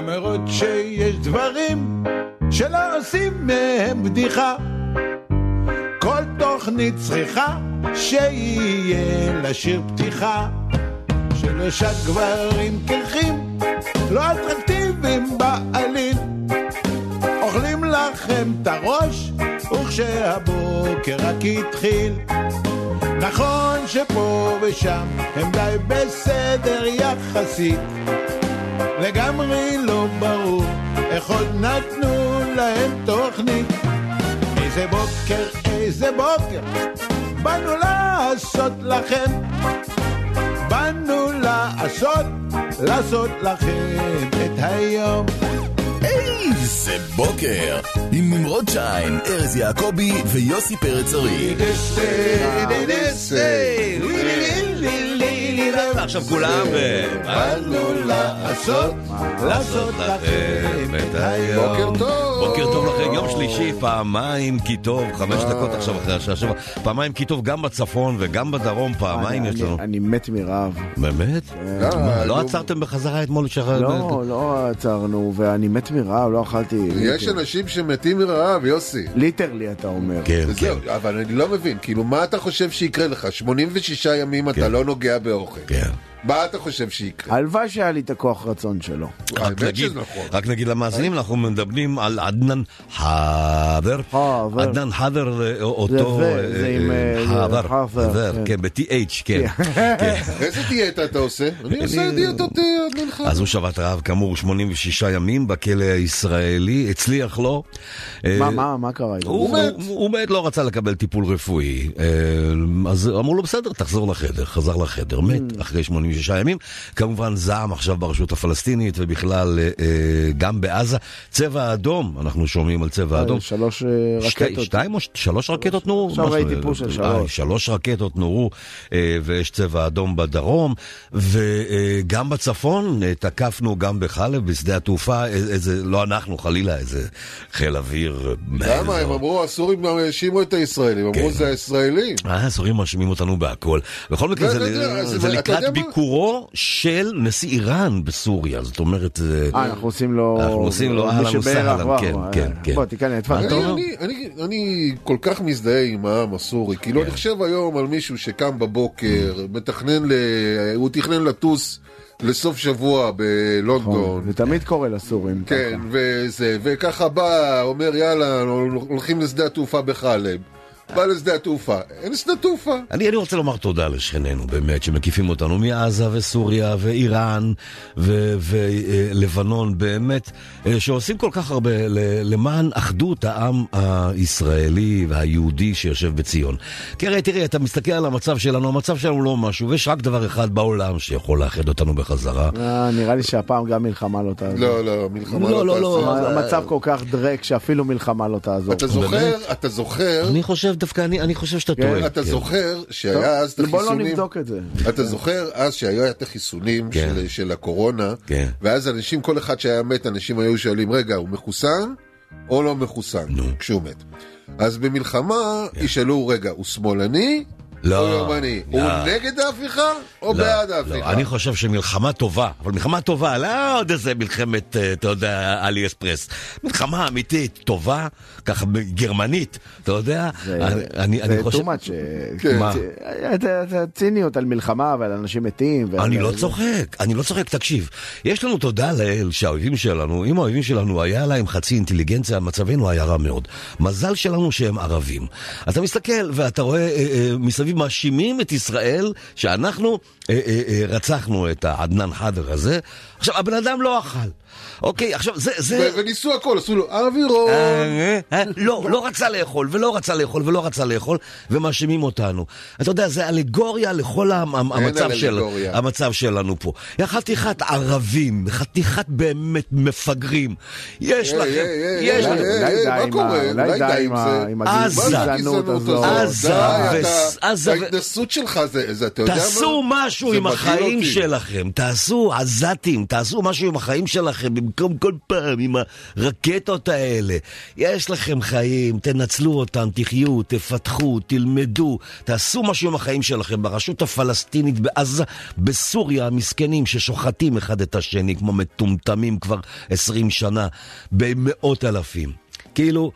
למרות שיש דברים שלא עושים מהם בדיחה. כל תוכנית צריכה שיהיה לה שיר פתיחה. שלושה גברים קרחים, לא אטרקטיביים בעליל. אוכלים לכם את הראש, וכשהבוקר רק התחיל. נכון שפה ושם הם די בסדר יחסית. לגמרי לא ברור איך עוד נתנו להם תוכנית. איזה בוקר, איזה בוקר, באנו לעשות לכם. באנו לעשות, לעשות לכם את היום. איזה בוקר! עם נמרוד שיין, ארז יעקבי ויוסי פרץ ארי. ועכשיו כולם ו... באנו לעשות, לעשות לכם את היום. בוקר טוב. בוקר טוב לכם, יום שלישי, פעמיים כי טוב, חמש דקות עכשיו אחרי השעה שבע, פעמיים כי טוב גם בצפון וגם בדרום, פעמיים יש לנו. אני- מת מרעב. באמת? מה, לא נו. עצרתם בחזרה אתמול שחר? לא, לא עצרנו, ואני מת מרעב, לא אכלתי. יש אנשים שמתים מרעב, יוסי. ליטרלי, אתה אומר. כן, כן. אבל אני לא מבין, כאילו, מה אתה חושב שיקרה לך? 86 ימים אתה כן. לא נוגע באוכל. כן. מה אתה חושב שיקרה? הלוואי שהיה לי את הכוח רצון שלו. רק נגיד, נכון. רק נגיד למאזינים, אנחנו מדברים על עדנאן חאבר. חאבר. עדנאן חאבר, אה, אותו... זה, אה, עם, אה, אה, חאבר, חאבר, חאבר, כן. כן, ב-TH, כן. איזה דיאטה אתה עושה? אני עושה דיאטות אה, עד מנחה. אז הוא שבת רעב כאמור 86 ימים בכלא הישראלי, הצליח לו. אה, מה, מה, מה קרה? הוא, מת. הוא, הוא מת, לא רצה לקבל טיפול רפואי. אה, אז אמרו לו, בסדר, תחזור לחדר. חזר לחדר, Mm. מת אחרי 86 ימים. כמובן זעם עכשיו ברשות הפלסטינית, ובכלל אה, אה, גם בעזה. צבע אדום, אנחנו שומעים על צבע אדום. שלוש אה, רקטות. שתיים או שלוש רקטות נורו? עכשיו ראיתי אה, פוש של אה, שלוש. שלוש רקטות נורו, אה, ויש צבע אדום בדרום, וגם בצפון אה, תקפנו גם בחלב, בשדה התעופה, אה, איזה, לא אנחנו חלילה, איזה חיל אוויר. למה? הם אמרו, הסורים האשימו את הישראלים, אמרו כן. זה הישראלים. אה, הסורים מאשימים אותנו בהכל. בכל מקרה, לא, זה, לקראת מה? ביקורו של נשיא איראן בסוריה, זאת אומרת... זה- אה, אנחנו עושים לו... אנחנו עושים לו אהלן וסהלן, כן, וואו, כן, כן. בוא, תיכנס, מה אתה תפאדל. אומר? אני, אני, אני, אני כל כך מזדהה עם העם הסורי, כאילו אני חושב היום על מישהו שקם בבוקר, מתכנן, ל... הוא תכנן לטוס לסוף שבוע בלונדון, זה תמיד קורה לסורים. כן. וזה, וככה בא, אומר יאללה, הולכים לשדה התעופה בחלב. בא לשדה התעופה, אין שדה תעופה. אני, אני רוצה לומר תודה לשכנינו, באמת, שמקיפים אותנו מעזה וסוריה ואיראן ולבנון, באמת, אה, שעושים כל כך הרבה ל- למען אחדות העם הישראלי והיהודי שיושב בציון. כי הרי תראי, אתה מסתכל על המצב שלנו, המצב שלנו לא משהו, ויש רק דבר אחד בעולם שיכול לאחד אותנו בחזרה. אה, נראה לי שהפעם גם מלחמה לא תעזור. לא, לא, מלחמה לא, לא, לא. לא. המצב כל כך דרק שאפילו מלחמה לא תעזור. אתה זוכר, אתה זוכר, אני חושב, דווקא אני, אני חושב שאתה כן, טועה. אתה כן. זוכר שהיה אז את בוא לא החיסונים, נבדוק את זה. אתה זוכר אז שהיה את החיסונים כן. של- של הקורונה, כן. ואז אנשים, כל אחד שהיה מת, אנשים היו שואלים, רגע, הוא מחוסן או לא מחוסן נו. כשהוא מת? אז במלחמה ישאלו, רגע, הוא שמאלני לא? הוא לא. נגד ההפיכה או לא, בעד לא, ההפיכה? אני חושב שמלחמה טובה, אבל מלחמה טובה, לא עוד איזה מלחמת, אה, אתה יודע, אלי אספרס. מלחמה אמיתית, טובה, ככה גרמנית, אתה יודע, זה אני, אני זה חושב... too much. כן. מה? אה, זה- זה ציניות על מלחמה ועל אנשים מתים. ועל- אני לא זה- צוחק, אני לא צוחק, תקשיב. יש לנו תודה לאל שהאויבים שלנו, אם האויבים שלנו היה להם חצי אינטליגנציה, מצבנו היה רע מאוד. מזל שלנו שהם ערבים. אתה מסתכל ואתה רואה אה, מסביב מאשימים את ישראל שאנחנו אה, אה, אה, רצחנו את העדנאן חאדר הזה. עכשיו, הבן אדם לא אכל. אוקיי, עכשיו זה... זה... וניסו הכל, עשו לו אווירון. אה, אה, לא, לא רצה לאכול, ולא רצה לאכול, ולא רצה לאכול, ומאשימים אותנו. אתה יודע, זה אלגוריה לכל המ- המ- המצב, של, אלגוריה. המצב שלנו פה. יא חתיכת ערבים, חתיכת באמת מפגרים. יש לכם, יש לכם. מה עם קורה? אולי די עם. הגזענות הזאת. עזה ההתנסות שלך זה, אתה יודע מה? תעשו משהו עם החיים. שלכם, תעשו עזתים, תעשו משהו עם החיים שלכם. שלכם במקום כל פעם עם הרקטות האלה. יש לכם חיים, תנצלו אותם, תחיו, תפתחו, תלמדו, תעשו משהו עם החיים שלכם. ברשות הפלסטינית בעזה, בסוריה, המסכנים ששוחטים אחד את השני כמו מטומטמים כבר עשרים שנה, במאות אלפים. כאילו...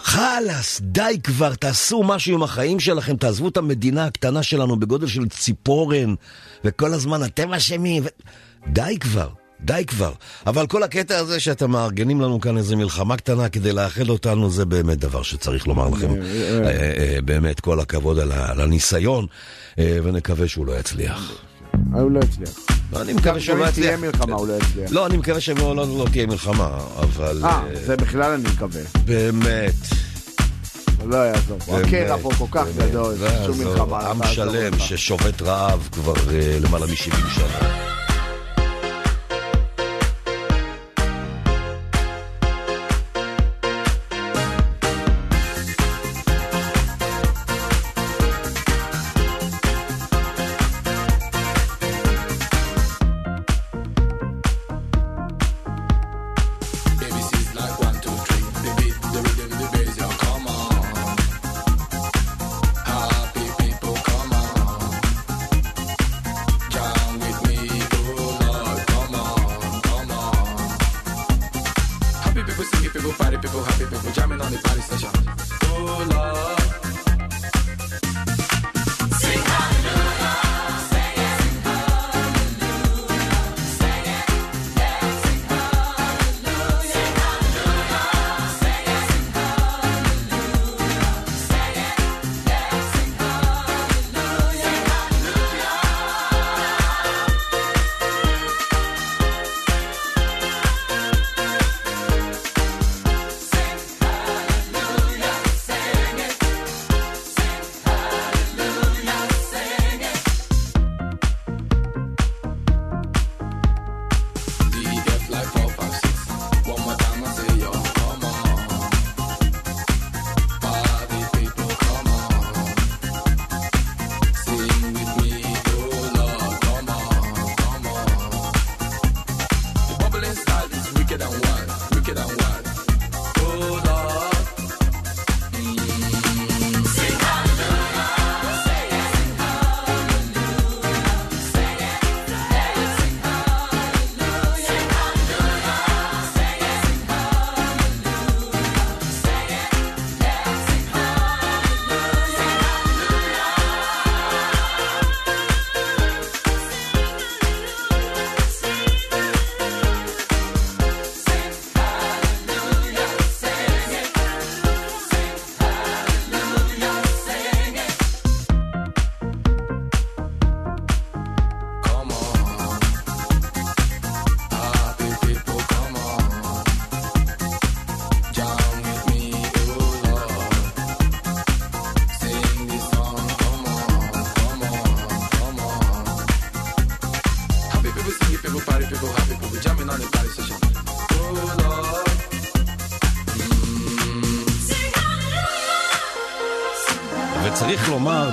חלאס, די כבר, תעשו משהו עם החיים שלכם, תעזבו את המדינה הקטנה שלנו בגודל של ציפורן, וכל הזמן אתם אשמים. ו... די כבר, די כבר. אבל כל הקטע הזה שאתם מארגנים לנו כאן איזה מלחמה קטנה כדי לאחד אותנו, זה באמת דבר שצריך לומר לכם. אה, אה, באמת, כל הכבוד על הניסיון, אה, ונקווה שהוא לא יצליח. הוא לא יצליח. אני מקווה שהוא לא יצליח. תהיה מלחמה, הוא לא יצליח. לא, אני מקווה שלא לא, לא תהיה מלחמה, אבל... אה, אה, זה בכלל אני מקווה. באמת. לא יעזור. הקרע פה כל כך גדול, לא שום. מלחמה. לא עם שלם. ששובת רעב כבר אה, למעלה מ-70 שנה.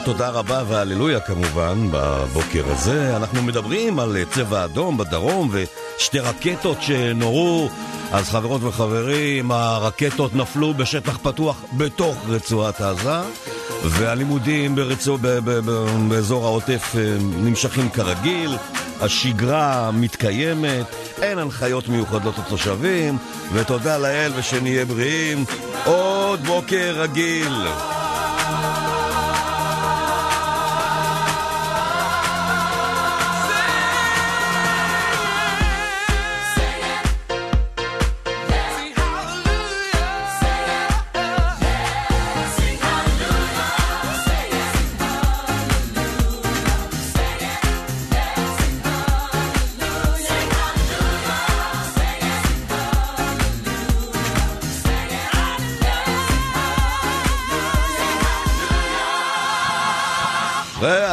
תודה רבה והללויה כמובן בבוקר הזה. אנחנו מדברים על צבע אדום בדרום ושתי רקטות שנורו. אז חברות וחברים, הרקטות נפלו בשטח פתוח בתוך רצועת עזה, והלימודים ברצוע, ב, ב, ב, באזור העוטף אה, נמשכים כרגיל, השגרה מתקיימת, אין הנחיות מיוחדות לתושבים, ותודה לאל ושנהיה בריאים. עוד בוקר רגיל.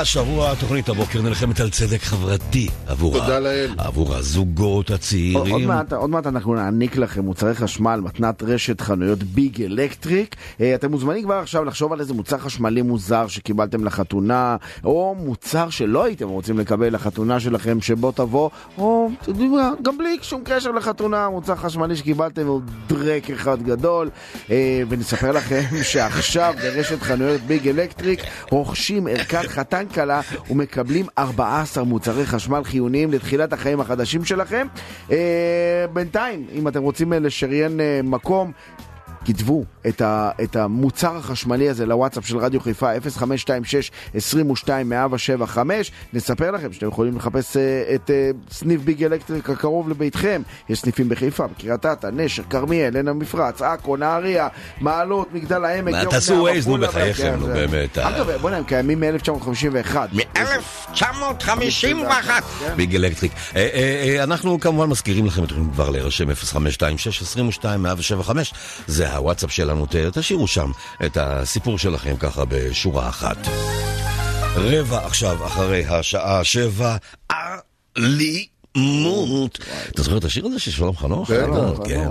השבוע תוכנית הבוקר נלחמת על צדק חברתי עבור, תודה ה... לאל. עבור הזוגות עוד הצעירים. מעט, עוד מעט אנחנו נעניק לכם מוצרי חשמל, מתנת רשת חנויות ביג אלקטריק. אה, אתם מוזמנים כבר עכשיו לחשוב על איזה מוצר חשמלי מוזר שקיבלתם לחתונה, או מוצר שלא הייתם רוצים לקבל לחתונה שלכם שבו תבואו, או גם בלי שום קשר לחתונה, מוצר חשמלי שקיבלתם הוא דרעק אחד גדול. אה, ונספר לכם שעכשיו ברשת חנויות ביג אלקטריק רוכשים ערכת חתן כלה ומקבלים 14 מוצרי חשמל חיוניים לתחילת החיים החדשים שלכם. אה, בינתיים, אם אתם רוצים אה, לשריין אה, מקום, כתבו את, ה, את המוצר החשמלי הזה לוואטסאפ של רדיו חיפה 0526-22-1075 נספר לכם שאתם יכולים לחפש אה, את אה, סניף ביג אלקטריק הקרוב לביתכם יש סניפים בחיפה, בקריית אתא, נשר, כרמיאל, עין המפרץ, עכו, נהריה, מעלות, מגדל העמק, מה, יוקנעם, תעשו Waze, נו, בחייכם, כן, נו, באמת, אה. אגב, בוא'נה, הם קיימים מ-1951 מ-1951. ביג אלקטריק. אנחנו כמובן מזכירים לכם, אתם יכולים כבר להירשם 0526-22-175, זה הוואטסאפ שלנו, תשאירו שם את הסיפור שלכם ככה בשורה אחת. רבע עכשיו אחרי השעה שבע, אלימות. אתה זוכר את השיר הזה של שלום חנוך? בטח. לא, כן,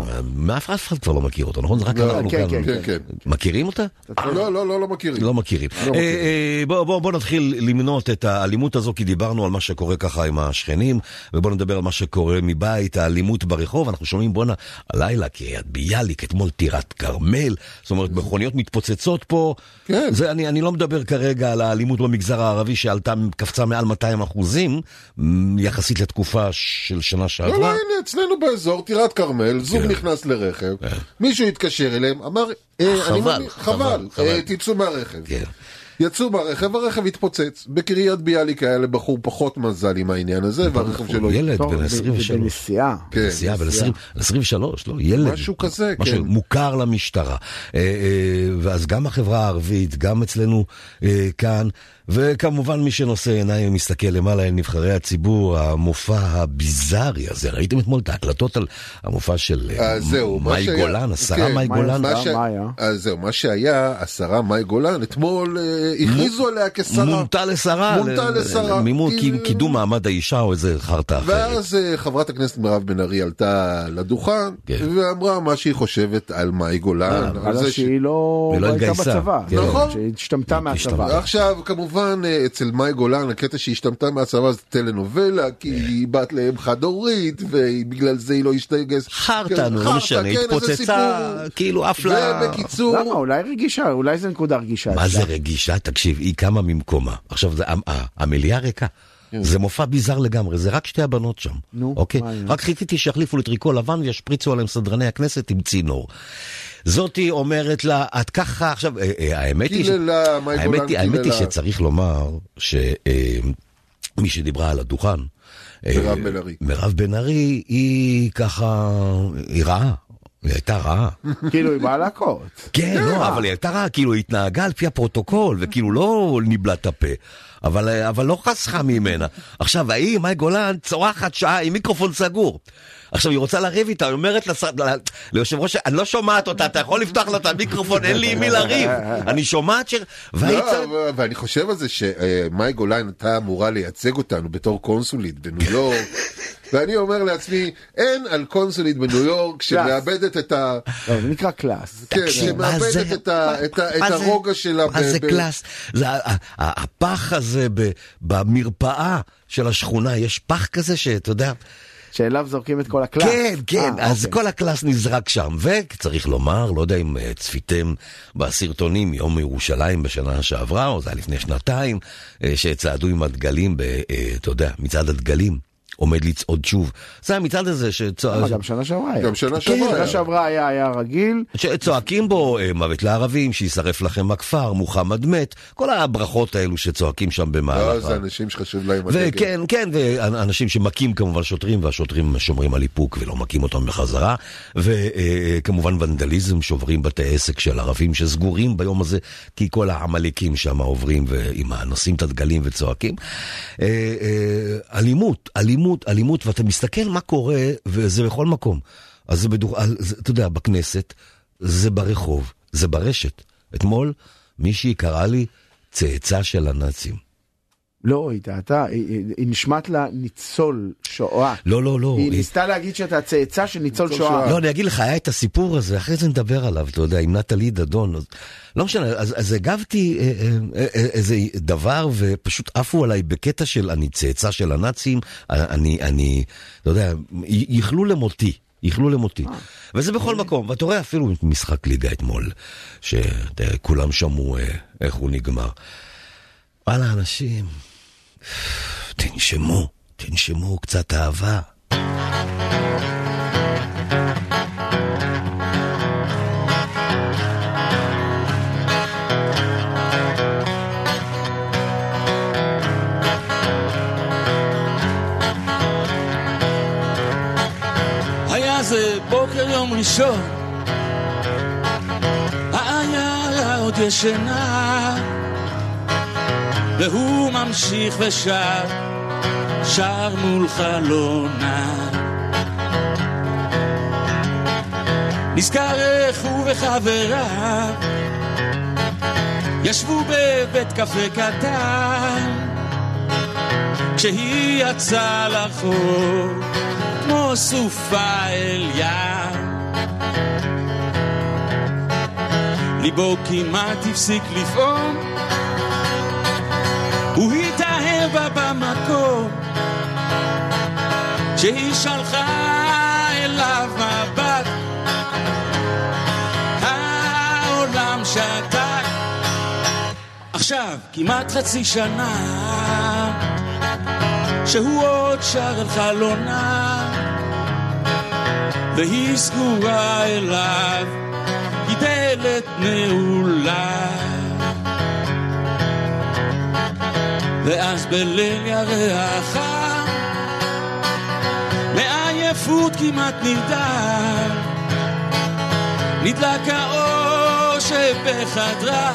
אף אחד כבר לא מכיר אותו, נכון? זה רק לא, אנחנו כן, כאן. כן, כן, כן. מכירים אותה? לא, לא, לא, לא מכירים. לא מכירים. אה, אה, בוא, בוא, בוא נתחיל למנות את האלימות הזו, כי דיברנו על מה שקורה ככה עם השכנים, ובוא נדבר על מה שקורה מבית, האלימות ברחוב. אנחנו שומעים, בואנה, הלילה, קריית ביאליק, אתמול טירת כרמל, זאת אומרת, מכוניות מתפוצצות פה. כן. אני, אני לא מדבר כרגע על האלימות במגזר הערבי, שעלתה, קפצה מעל 200 אחוזים, יחסית לתקופה של שנה לא, לא, שעברה. הנה, אצלנו באזור, טירת כרמל, זוג כן. נכנס לרכב, מישהו התקשר אליהם, אמר, אה, אני חבל, חבל. אה, תצאו מהרכב. כן. יצאו מהרכב, הרכב התפוצץ. בקריית ביאליק היה לבחור פחות מזל עם העניין הזה, והרכב שלו... ילד בן ב- 23. בנסיעה. כן, נסיעה בן 20, 23, לא, ילד. משהו כזה, משהו כן. מוכר למשטרה. אה, אה, ואז גם החברה הערבית, גם אצלנו אה, כאן, וכמובן מי שנושא עיניים ומסתכל למעלה אל נבחרי הציבור, המופע הביזארי הזה, ראיתם אתמול את ההקלטות על המופע של אה, זהו, מאי שהיה- גולן, השרה כן, מאי גולן? מה ש- מה היה? אז זהו, מה שהיה, השרה מאי גולן, אתמול אה, הכריזו עליה כשרה. מונתה לשרה. מונתה לשרה. מימון, כי- קידום מעמד האישה או איזה חרטא אחרת. ואז אה, חברת הכנסת מירב בן ארי עלתה לדוכן, כן. ואמרה מה שהיא חושבת על מאי גולן. על על זה ש- שהיא לא לא לא הייתה. בצבא, כן. נכון. שהיא השתמטה מהצבא. עכשיו, כמובן, אה, אצל מאי גולן, הקטע שהיא השתמטה מהצבא זה טלנובלה, כי היא בת לאם חד הורית, ובגלל זה היא לא השתגייס. חרטא, נו, לא משנה, כן, איזה התפוצצה. כאילו עף לה... ובקיצור, למה? אולי רגישה, אולי זו נקודה רגישה. מה זה. רגישה? תקשיב, היא קמה ממקומה. עכשיו, זה, המליאה ריקה. זה מופע ביזאר לגמרי, זה רק שתי הבנות שם. נו, אוקיי? רק חיכיתי שיחליפו לטריקו לבן וישפריצו עליהם סדרני הכנסת עם צינור. זאתי אומרת לה, את ככה עכשיו, אה, אה, האמת היא, ש- קיללה, מאי האמת גולן היא, האמת היא. שצריך לומר שמי שדיברה על הדוכן, אה, מירב בן ארי. מירב בן ארי, היא ככה, היא רעה. היא הייתה רעה. כאילו היא באה להכות. כן, לא, אבל היא הייתה רעה, כאילו היא התנהגה על פי הפרוטוקול, וכאילו לא ניבלה את הפה, אבל, אבל לא חסכה ממנה. עכשיו, ההיא, מאי גולן, צורחת שעה עם מיקרופון סגור. עכשיו, היא רוצה לריב איתה, היא אומרת ליושב ראש, אני לא שומעת אותה, אתה יכול לפתוח לה את המיקרופון, אין לי עם מי לריב. אני שומעת ש... לא, ואני חושב על זה שמאי גולן הייתה אמורה לייצג אותנו בתור קונסולית בניו יורק, ואני אומר לעצמי, אין על קונסולית בניו יורק שמאבדת את ה... לא, זה נקרא class. כן, שמאבדת את הרוגע שלה. מה זה ב- class? זה הפח הזה במרפאה של השכונה, יש פח כזה שאתה יודע... שאליו זורקים את כל ה class. כן, כן, אה, אז אוקיי. כל ה class נזרק שם, וצריך לומר, לא יודע אם אה, צפיתם בסרטונים יום ירושלים בשנה שעברה, או זה היה לפני שנתיים, אה, שצעדו עם הדגלים, ב- אתה יודע, מצעד הדגלים. עומד לצעוד שוב. זה המצעד הזה מה, שצועקים גם שנה שעברה היה. גם שנה כן, שעברה. שנה היה. שעברה היה היה רגיל. שצועקים בו אה, מוות לערבים, שישרף לכם הכפר, מוחמד מת, כל הברכות האלו שצועקים שם לא, במהלך. זה אנשים שחשוב להם הדגל. וכן, כן, ואנשים שמכים כמובן שוטרים, והשוטרים שומרים על איפוק ולא מכים אותם בחזרה, וכמובן ונדליזם, שוברים בתי עסק של ערבים שסגורים ביום הזה, כי כל העמלקים שם עוברים ועם הנושאים את הדגלים וצועקים. אה, אה, אלימות, אלימות, אלימות, ואתה מסתכל מה קורה, וזה בכל מקום. אז זה בדוח... על- זה- אתה יודע, בכנסת, זה ברחוב, זה ברשת. אתמול מישהי קראה לי צאצא של הנאצים. לא, היא טעתה, היא- היא נשמעת לה ניצול שואה. לא, לא, לא. היא היא- ניסתה להגיד שאתה צאצא של ניצול ניצול שואה. שואה. לא, אני אגיד לך, היה את הסיפור הזה, אחרי זה נדבר עליו, אתה יודע, עם נטלי דדון. אז, לא משנה, אז, אז הגבתי אה, אה, אה, איזה דבר, ופשוט עפו עליי בקטע של אני צאצא של הנאצים, אני, אני, אתה יודע, יכלו למותי. יכלו למותי. וזה בכל מקום, ואתה רואה אפילו משחק ליגה אתמול, שכולם שמעו איך הוא נגמר. וואלה, אנשים, תנשמו, תנשמו קצת אהבה. זה בוקר יום ראשון, העיירה עוד ישנה, והוא ממשיך ושר, שר מול חלונה. נזכר איך הוא וחבריו ישבו בבית קפה קטן, כשהיא יצאה לחור. כמו סופה אל ים. ליבו כמעט הפסיק לפעום, בה במקום, כשהיא שלחה אליו מבט, העולם שתק. עכשיו, כמעט חצי שנה, שהוא עוד שר אל חלונה, והיא סגורה אליו, היא דלת נעולה. ואז בליל ירח מעייפות כמעט נרדם, נדלק האור שבחדרה,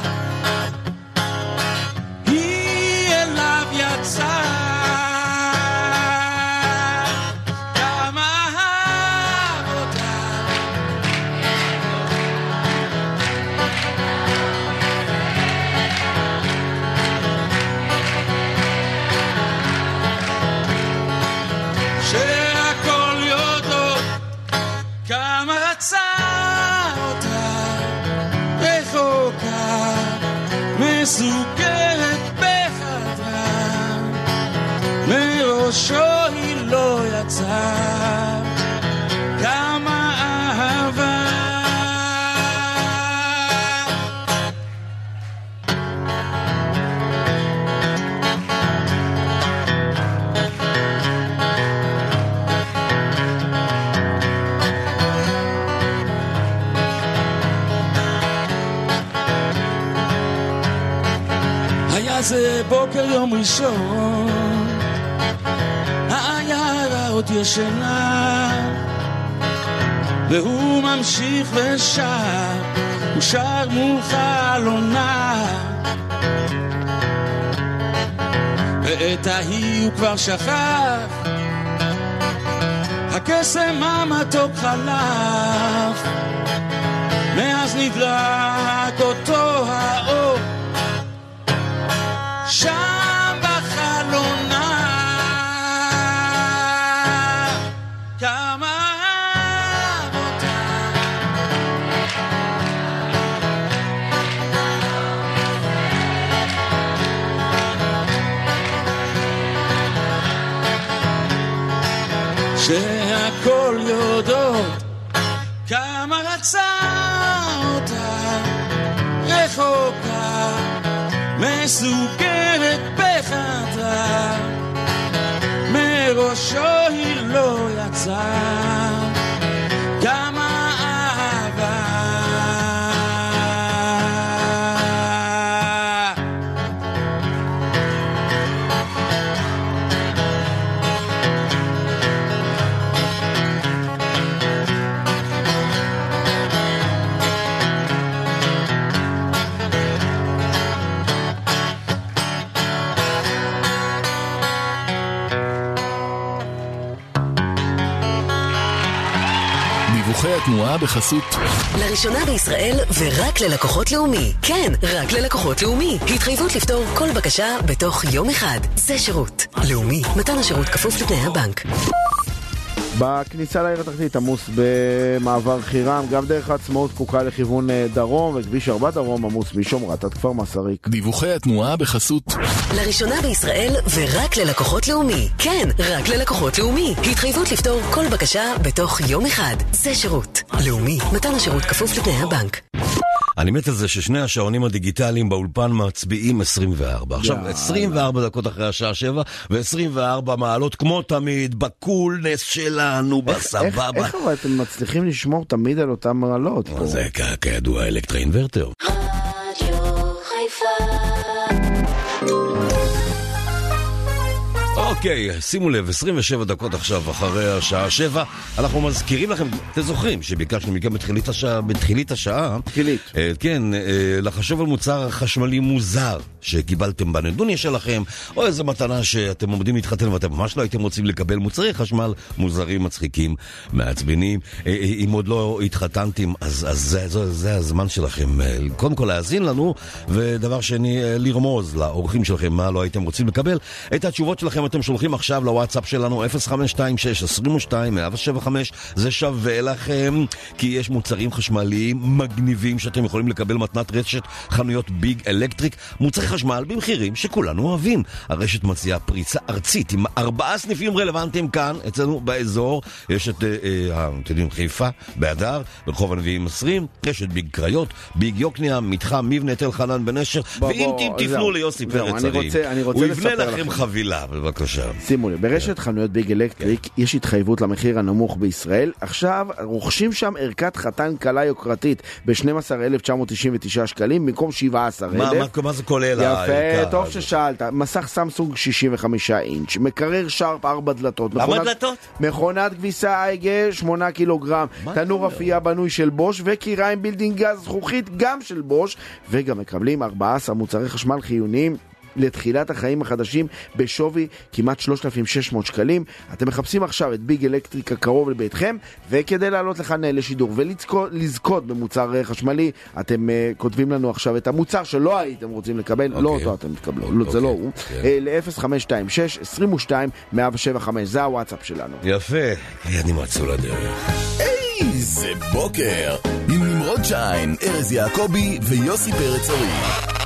היה זה בוקר יום ראשון, העיירה עוד ישנה, והוא ממשיך ושר, הוא שר מול חלונה. ואת ההיא הוא כבר שכח, הקסם המתוק חלף, מאז נדלק אותו האור. שם בחלונה. כמה אהב אותה שהכל יודעות כמה רצה אותה רחוקה מסוגרת לא בחסות לראשונה בישראל ורק ללקוחות לאומי. כן, רק ללקוחות לאומי. התחייבות לפתור כל בקשה בתוך יום אחד. זה שירות. לאומי, מתן השירות כפוף לתנאי הבנק. בכניסה לעיר התחתית עמוס במעבר חירם, גם דרך העצמאות פקוקה לכיוון אה, דרום, וכביש 4 דרום עמוס משומרת עד כפר מסריק. דיווחי התנועה בחסות לראשונה בישראל ורק ללקוחות לאומי. כן, רק ללקוחות לאומי. התחייבות לפתור כל בקשה בתוך יום אחד. זה שירות. לאומי, מתן השירות כפוף לתנאי הבנק. אני מת על זה ששני השעונים הדיגיטליים באולפן מצביעים 24. עכשיו, יאללה. 24 דקות אחרי השעה 7, ו-24 מעלות כמו תמיד, בקולנס שלנו, איך, בסבבה. איך אבל אתם מצליחים לשמור תמיד על אותם מעלות? פה? זה כ- כידוע אלקטרה אינוורטר. אוקיי, שימו לב, 27 דקות עכשיו אחרי השעה 7, אנחנו מזכירים לכם, אתם זוכרים שביקשנו מכם בתחילית השעה, בתחילית השעה, תחילית. אה, כן, אה, לחשוב על מוצר חשמלי מוזר שקיבלתם בנדוניה שלכם, או איזו מתנה שאתם עומדים להתחתן ואתם ממש לא הייתם רוצים לקבל מוצרי חשמל מוזרים, מצחיקים, מעצבנים. אה, אה, אם עוד לא התחתנתם, אז, אז זה, זה, זה הזמן שלכם אה, קודם כל להאזין לנו, ודבר שני, אה, לרמוז לאורחים שלכם מה לא הייתם רוצים לקבל. את התשובות שלכם אתם שולחים עכשיו לוואטסאפ שלנו 0526-22-175 זה שווה לכם כי יש מוצרים חשמליים מגניבים שאתם יכולים לקבל מתנת רשת חנויות ביג אלקטריק. מוצרי חשמל במחירים שכולנו אוהבים. הרשת מציעה פריסה ארצית עם ארבעה סניפים רלוונטיים כאן אצלנו באזור. יש את, אה, אה, אתם יודעים, חיפה, בהדר, ברחוב הנביאים 20 רשת ביג קריות, ביג יוקנעם, מתחם מבנה תל חנן בנשר ואם תפנו ליוסי פרץ הוא יבנה לכם. חבילה, בבקשה. שימו לב, ברשת חנויות ביג אלקטריק יש התחייבות למחיר הנמוך בישראל. עכשיו רוכשים שם ערכת חתן קלה יוקרתית ב-12,999 שקלים במקום 17,000. מה, מה, מה זה כולל יפה, הערכה טוב הזאת? ששאלת. מסך סמסונג 65 אינץ', מקרר שרפ 4 דלתות. למה מכונת- דלתות? מכונת כביסה AEG 8 קילוגרם, תנור? אפייה בנוי של בוש וכיריים built-in גז זכוכית גם של בוש, וגם מקבלים 14 מוצרי חשמל חיוניים. לתחילת החיים החדשים בשווי כמעט 3,600 שקלים. אתם מחפשים עכשיו את ביג אלקטריק הקרוב לביתכם, וכדי לעלות לכאן אה, לשידור ולזכות במוצר אה, חשמלי, אתם אה, כותבים לנו עכשיו את המוצר שלא הייתם רוצים לקבל, לא אוקיי. אותו אתם תקבלו, לא, זה לא אוקיי, הוא, כן. אה, ל-0526 22 175, זה הוואטסאפ שלנו. יפה, ידים רצו לדרך. איזה בוקר עם נמרוד שיין, ארז יעקבי ויוסי פרץ ארי.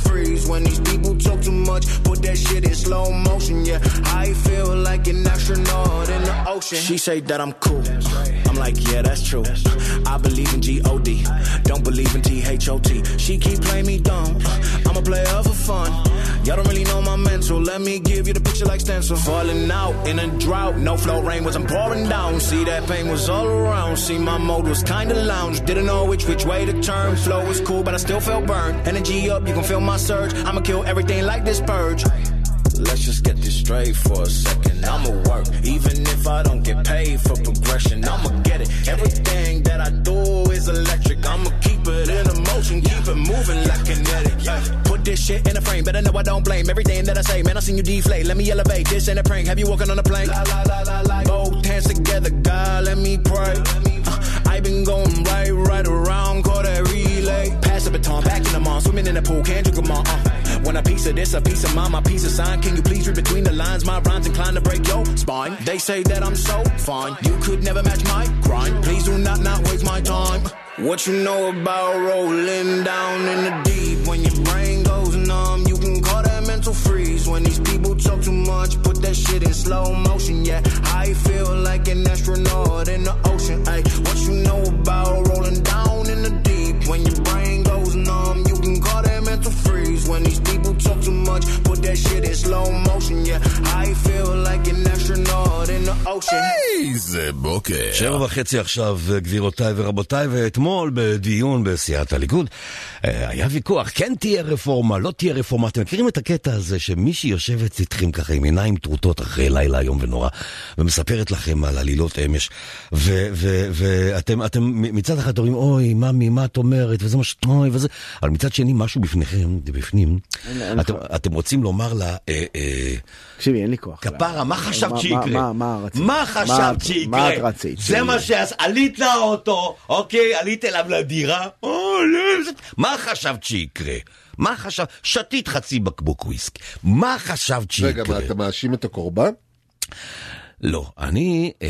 When these people talk too much, put that shit in slow motion. Yeah, I feel like an astronaut in the ocean. She say that I'm cool. I'm like, yeah, that's true. I believe in G-O-D. Don't believe in T-H-O-T. She keep playing me dumb. I'm a player for fun. Y'all don't really know my mental. Let me give you the picture like stencil. Falling out in a drought. No flow rain wasn't pouring down. See that pain was all around. See my mode was kinda lounge. Didn't know which which way to turn. Flow was cool, but I still felt burned. Energy up, you can feel my surge. I'ma kill everything like this purge. Let's just get this straight for a second. I'ma work, even if I don't get paid for progression. I'ma get it. Everything that I do is electric. I'ma keep it in a motion, keep it moving like kinetic. Ay, Put this shit in a frame, better know I don't blame everything that I say. Man, I seen you deflate. Let me elevate. This ain't a prank. Have you walking on a plane? La, la, la, la, la. Both hands together, God, let me pray. Uh, I been going right, right around, call that relay. Pass the baton, back in the mall, swimming in the pool, can't drink them all. Uh. When a piece of this, a piece of mine, my piece of sign. Can you please read between the lines? My rhymes inclined to break your spine. They say that I'm so fine, you could never match my grind. Please do not not waste my time. What you know about rolling down in the deep? When your brain goes numb, mental freeze. When these people talk too much, put that shit in slow motion. Yeah, I feel like an astronaut in the ocean. Ay, what you know about rolling down in the deep? When your brain goes numb, you can call that mental freeze. When these people talk too much, put that shit in slow motion. Yeah, I feel like an astronaut in the ocean. איזה בוקר. שבע וחצי עכשיו, גבירותיי ורבותיי, ואתמול בדיון בסיעת הליכוד אה, היה ויכוח, כן תהיה רפורמה, לא תהיה רפורמה. אתם מכירים את הקטע הזה שמישהי יושבת איתכם ככה עם עיניים טרוטות אחרי לילה איום ונורא, ומספרת לכם על עלילות אמש, ו- ו- ואתם אתם מצד אחד אומרים, אוי, ממי, מה את אומרת, וזה מה ש... אוי, וזה... אבל מצד שני, משהו בפניכם, בפנים, אתם, רוצים לומר לה, אה, אה, תקשיבי, אין לי כוח. כפרה, מה חשבת שיקרה? מה- מה רצית? מה מה חשבת שיקרה? מה את רצית? זה מה שעש... עלית לאוטו, אוקיי, עלית אליו לדירה, או, לא, מה חשבת שיקרה? מה חשבת? שתית חצי בקבוק וויסקי. מה חשבת שיקרה? רגע, מה, אתה מאשים את הקורבן? לא, אני אה,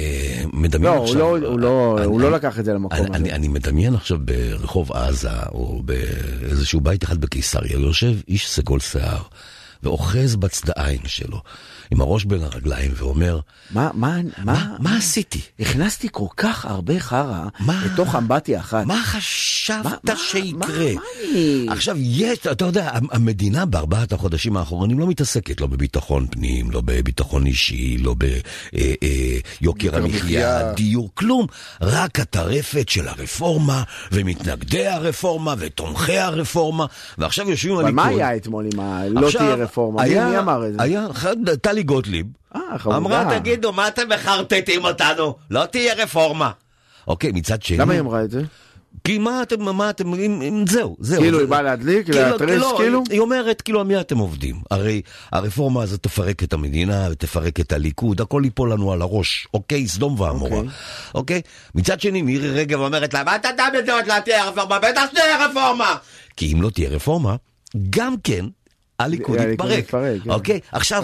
מדמיין לא, עכשיו... לא- הוא לא- אני- הוא לא לקח את זה למקום אני- הזה. אני- אני מדמיין עכשיו ברחוב עזה, או באיזשהו בית אחד בקיסריה, יושב איש סגול שיער, ואוחז בצדעיים שלו, עם הראש בין הרגליים, ואומר, מה, מה, מה, מה עשיתי? הכנסתי כל כך הרבה חרא מה? לתוך אמבטיה אחת. מה מה- חשבת מה- שיקרה? מה- מה אני- עכשיו, יש, אתה יודע, המדינה בארבעת החודשים האחרונים לא מתעסקת לא בביטחון פנים, לא בביטחון אישי, לא ביוקר יוקר המחיה, המחיה. דיור, כלום. רק הטרפת של הרפורמה, ומתנגדי הרפורמה, ותומכי הרפורמה, ועכשיו יושבים אבל הליכוד. מה היה אתמול עם ה... לא תהיה רפורמה? מי- היה- מי אמר את זה? היה אחד, טלי גוטליב. אה. אמרה, תגידו, מה אתם מחרטטים אותנו? לא תהיה רפורמה. אוקיי, מצד שני... למה היא אמרה את זה? כי מה אתם, מה אתם, אם, אם, זהו, זהו. כאילו זה- היא באה להדליק, כאילו, להתריס, לא, כאילו? היא אומרת, כאילו, על מי אתם עובדים? הרי הרפורמה הזאת תפרק את המדינה, ותפרק את הליכוד, הכל ייפול לנו על הראש, אוקיי? סדום ועמורה, אוקיי. אוקיי? מצד שני, מירי רגב אומרת לה, מה אתה דן בזה עוד לא תהיה רפורמה? בטח שתהיה רפורמה! כי אם לא תהיה רפורמה, גם כן, הליכוד יתפרק, כן. אוקיי? עכשיו,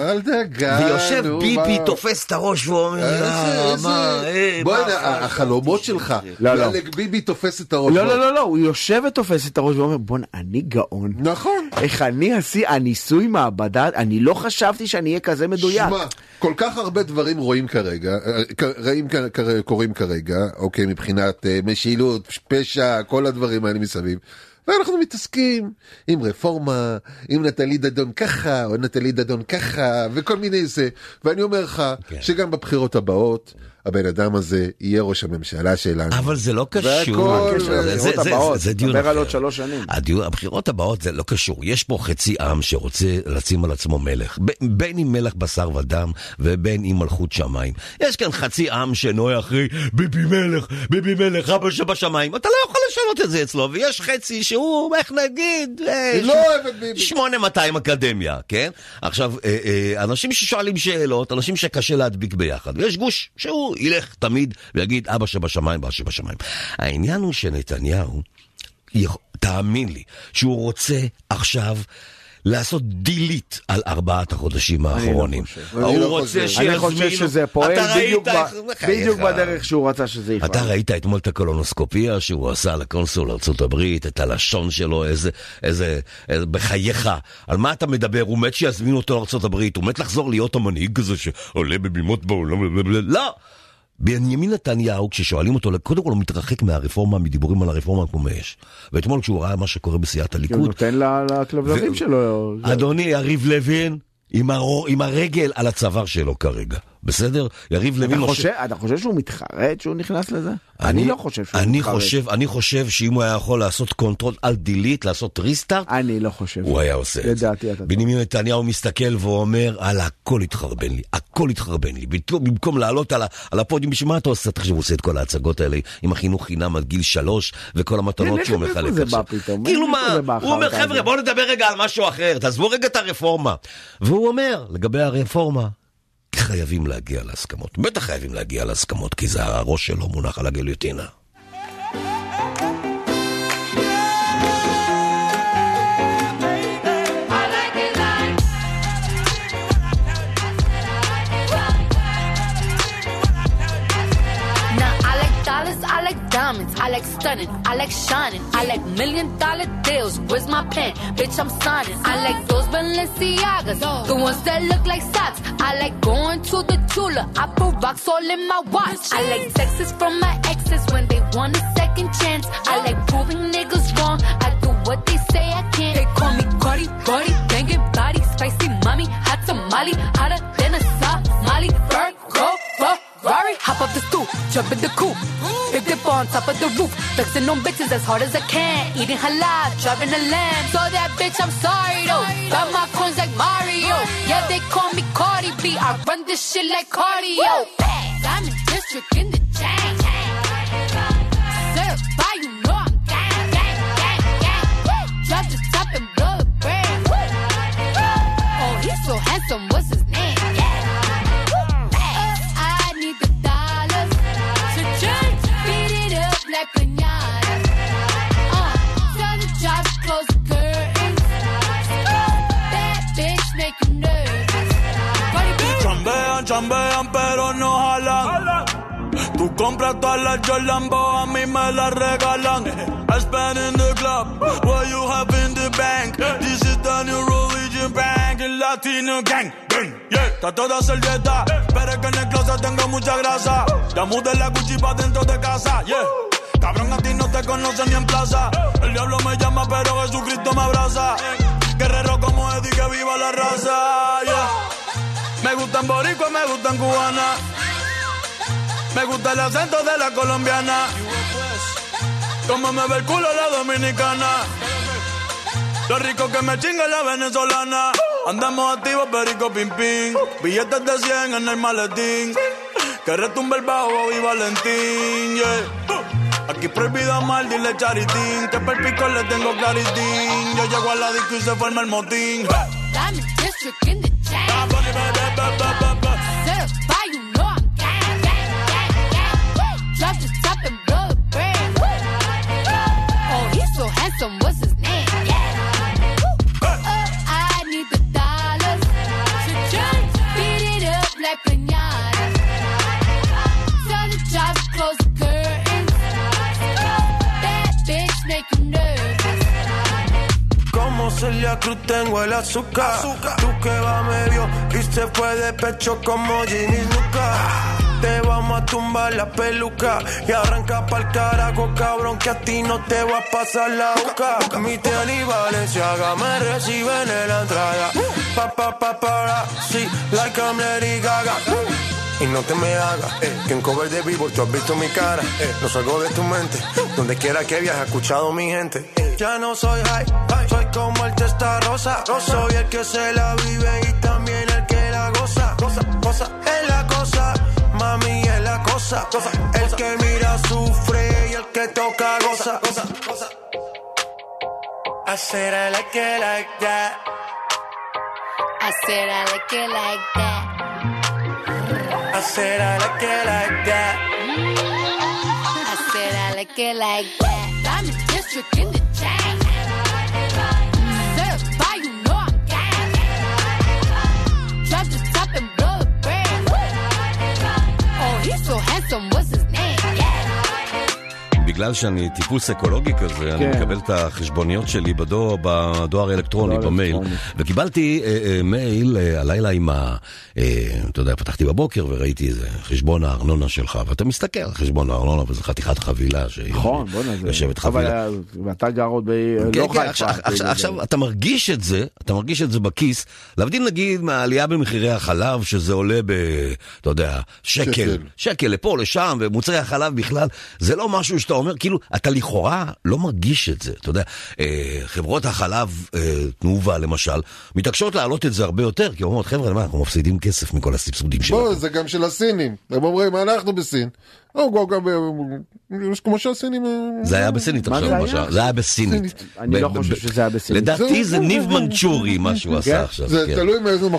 ויושב ביבי? תופס את הראש ואומר, "אה. מה, אה, הנה, החלומות שלך. לא, לא. ביבי תופס את הראש. לא, לא, לא, לא, הוא יושב ותופס את הראש ואומר, בוא'נה, אני גאון. נכון. איך אני עשי, הניסוי מעבדה, אני לא חשבתי שאני אהיה כזה מדויק. שמע, כל כך הרבה דברים רואים כרגע, אה, קורים כרגע, אוקיי, מבחינת משילות, פשע, כל הדברים האלה מסביב. ואנחנו מתעסקים עם רפורמה, עם נטלי דדון ככה, או נטלי דדון ככה, וכל מיני זה. ואני אומר לך, כן. שגם בבחירות הבאות, הבן אדם הזה יהיה ראש הממשלה שלנו. אבל זה לא קשור. זה- זה- זה- הבאות, זה דיון דבר על אחר. עוד שלוש שנים. הבחירות הבאות זה לא קשור. יש פה חצי עם שרוצה לשים על עצמו מלך. בין אם מלך בשר ודם ובין אם מלכות שמיים. יש כאן חצי עם שנוהה אחרי ביבי מלך, ביבי מלך, אבא שבשמיים. אתה לא יכול לשנות את זה אצלו. ויש חצי שהוא, איך נגיד, אה, היא לא. 8200 אקדמיה, כן? עכשיו, אה, אה, אנשים ששואלים שאלות, אנשים שקשה להדביק ביחד, ויש גוש שהוא ילך תמיד ויגיד אבא שבשמיים, אבא שבשמיים. העניין הוא שנתניהו, תאמין לי, שהוא רוצה עכשיו... לעשות דילית על ארבעת החודשים האחרונים. חושב. אני הוא לא רוצה. שיזמינו... אני חושב שזה פועל בדיוק ב- בדיוק. בדרך שהוא רצה שזה יפעל. אתה ראית אתמול את הקולונוסקופיה שהוא עשה לקונסול ארצות הברית, את הלשון שלו, איזה, איזה, איזה, בחייך, על מה אתה מדבר? הוא מת שיזמינו אותו לארצות הברית, הוא מת לחזור להיות המנהיג הזה שעולה בבימות בעולם, לא! בנימין נתניהו, כששואלים אותו, קודם כל הוא מתרחק מהרפורמה, מדיבורים על הרפורמה כמו מאש. ואתמול כשהוא ראה מה שקורה בסיעת כי הוא הליכוד, נותן לכלבלבים שלו. אדוני יריב לוין, עם, הרו, עם הרגל על הצוואר שלו כרגע, בסדר? יריב לוין... אתה חושב- אתה חושב שהוא מתחרט שהוא נכנס לזה? אני לא חושב שהוא אני מתחרט. חושב, אני חושב שאם הוא היה יכול לעשות control alt delete, לעשות restart, אני לא חושב. הוא היה עושה את זה. לדעתי אתה. בנימין נתניהו מסתכל ואומר, הלאה, הכל התחרבן לי, הכל התחרבן לי. במקום- לעלות על, על הפודיום, בשביל מה אתה עושה? תחשב, הוא עושה את כל ההצגות האלה עם החינוך חינם עד גיל שלוש, וכל המתנות שהוא מחלק זה עכשיו. כאילו מה, הוא אומר, חבר'ה, הזה?" בואו נדבר רגע על משהו אחר, תעזבו רגע את הרפורמה. והוא אומר, לגבי הרפורמה, חייבים להגיע להסכמות. בטח חייבים להגיע להסכמות, כי זה הראש שלו מונח על הגיליוטינה. Diamonds, I like stunning, I like shining, I like million dollar deals. Where's my pen? Bitch, I'm signing. I like those Balenciagas, the ones that look like socks. I like going to the Tula, I put rocks all in my watch. I like texts from my exes when they want a second chance. I like proving niggas wrong. I do what they say I can't. They call me Cardi, Cardi, banging body, spicy mommy, hot tamale, hotter than a Somali. Virgo, jump in the coop. Big dip on top of the roof. Flexing on bitches as hard as I can. Eating halal, driving a lamb. So that bitch, I'm sorry though. Got my coins like Mario. Yeah, they call me Cardi B. I run this shit like cardio. Diamond District in the chain. Certified, you know I'm gang, gang, gang, gang. Drop the top and blow the brand. Oh, he's so handsome, what's his name? Like pinata. Uh, tell the jobs close the curtains. That bitch make you nervous. Cardi Chambean, chambean, pero no jalan. Tú compras todas las Jordan, a mí me las regalan. I spend in the club, what you have in the bank. This is the new religion bank, el latino gang. gang, Yeah, trato de hacer dieta, pero es que en el closet tengo mucha grasa. Ya mudé la Gucci pa' dentro de casa, yeah. Cabrón, a ti no te conocen ni en plaza. El diablo me llama, pero Jesucristo me abraza. Guerrero como Eddie, que viva la raza. Me gustan boricua, me gustan cubana. Me gusta el acento de la colombiana. Como me ve el culo la dominicana. Lo rico que me chinga la venezolana. Andamos activos, perico pim pim. Billetes de 100 en el maletín. Que retumbe el bajo y Valentín, yeah. Aquí prohibido amar, dile charitín. Que per pico le tengo claritín. Yo llego a la disco y se forma el motín. Diamond District in the chain. Celia Cruz tengo el azúcar. Tú que va medio y se fue de pecho como Ginny Luca. Te vamos a tumbar la peluca y arranca pa'l carajo, cabrón, que a ti no te va a pasar la boca. Mi tele y Valenciaga me reciben en la entrada. Pa, pa, pa, para, sí, like I'm Lady Gaga. Y no te me hagas, eh, que en cover de vivo tú has visto mi cara. Eh, no salgo de tu mente, donde quiera que viajes, he escuchado mi gente. Ya no soy high, soy como el testa rosa. Soy el que se la vive y también el que la goza. Cosa, cosa, es la cosa, mami es la cosa. El que mira sufre y el que toca goza. Cosa, cosa. I said I like it like that. I said I like it like that. I said I like it like that. I said I like it like that. Diamond District in the בגלל שאני טיפוס אקולוגי כזה, אני כן. מקבל את החשבוניות שלי בדואר, בדואר האלקטרוני, דואר במייל, אלקטרוני. וקיבלתי אה, אה, מייל אה, הלילה עם ה... אה, אתה יודע, פתחתי בבוקר וראיתי איזה חשבון הארנונה שלך, ואתה מסתכל על חשבון הארנונה, וזה חתיכת חבילה, שהיא נכון, בוא'נה, זה... יושבת אבל חבילה. אה, ואתה גר עוד ב... כן, לא כן, חיפה. עכשיו, עכשיו, עכשיו אתה מרגיש את זה, אתה מרגיש את זה בכיס, להבדיל נגיד מהעלייה במחירי החלב, שזה עולה ב... אתה יודע, שקל, שקל. שקל לפה, לשם, ומוצרי החלב בכלל, זה לא משהו שאתה אומר, כאילו, אתה לכאורה לא מרגיש את זה, אתה יודע, אה, חברות החלב, אה, תנובה למשל, מתעקשות להעלות את זה הרבה יותר, כי אומרות, חבר'ה, מה, אנחנו מפסידים כסף מכל הסבסודים שלנו. בוא, זה גם של הסינים. הם אומרים, אנחנו בסין. גם- יש כמו שהסינים... אה, זה היה בסינית מה עכשיו, זה היה? למשל, זה היה בסינית. אני לא חושב שזה היה בסינית. לדעתי זה ניב מנצ'ורי, מה שהוא עשה עכשיו. זה כן. תלוי מאיזה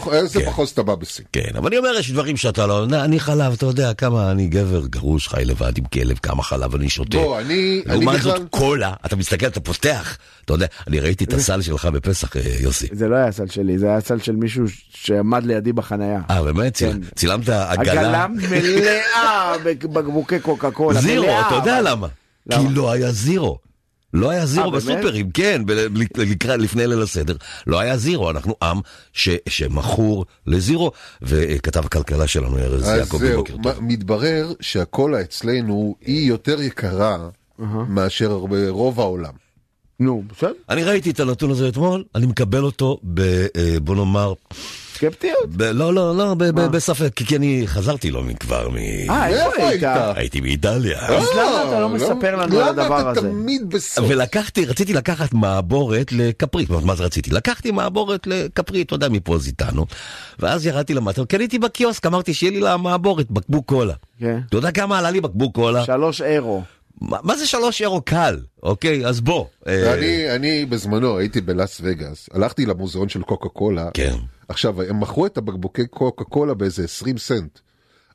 כן. מחוז אתה בא בסין. כן, אבל אני אומר, יש דברים שאתה לא... אני חלב, אתה יודע כמה אני גבר גרוש, חי לבד עם כלב, כמה חלב אני שותה. בוא, אני- אני לעומת זאת, קולה, אתה מסתכל, אתה פותח, אתה יודע, אני ראיתי את הסל שלך בפסח, אה, יוסי. זה לא היה סל שלי, זה היה סל של מישהו שעמד לידי בחנייה. אה, באמת? כן. ציל- צילמת עגלה? עגלה מלאה בבקבוקי קוקה קולה. זירו, אתה יודע למה? כי לא היה זירו. לא היה זירו אה, באמת? בסופרים, כן, לפני ליל הסדר, לא היה זירו, אנחנו עם שמכור לזירו, וכתב הכלכלה שלנו ארז אז יעקבי, זהו, בוקר טוב. מתברר שהקולה אצלנו היא יותר יקרה מאשר ברוב העולם. נו, בסדר. אני ראיתי את הנתון הזה אתמול, אני מקבל אותו ב... אה, בוא נאמר, סקפטיות? לא, לא, לא, בספק, כי אני חזרתי לא מכבר מ... אה, איפה היית? הייתי באיטליה. אז למה אתה לא מספר לנו על הדבר למה אתה הזה? תמיד בסוף? ולקחתי, רציתי לקחת מעבורת אומרת, מה זה רציתי? לקחתי מעבורת לקפרי, אתה יודע, מפוזיטנו, ואז ירדתי למטה, קניתי בקיוסק, אמרתי שיהיה לי למעבורת בקבוק קולה. כן. אתה יודע כמה עלה לי בקבוק קולה? שלוש אירו. מה זה שלוש אירו קל? אוקיי, אז בוא. אה, אני, אני בזמנו הייתי בלאס וגאס, הלכתי למוזיאון של קוקה קולה. כן. עכשיו, הם מכרו את הבקבוקי קוקה קולה באיזה 20 סנט.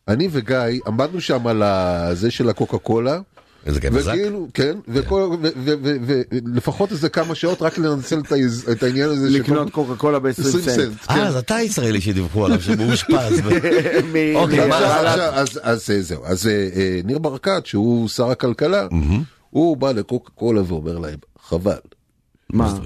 אני וגיא עמדנו שם על הזה של הקוקה קולה. איזה גבר זק? וכאילו, כן, ולפחות איזה כמה שעות רק לנצל את ה- את העניין הזה של לקנות קוקה קולה ב-20 20 סנט. סנט. כן. אה, אז אתה הישראלי שדיווחו עליו, שמאושפז. ב- מ- אוקיי, אז אה, זהו, אז אה, אה, ניר ברקת, שהוא שר הכלכלה, הוא בא לקוקה קולה ואומר להם, חבל, מה?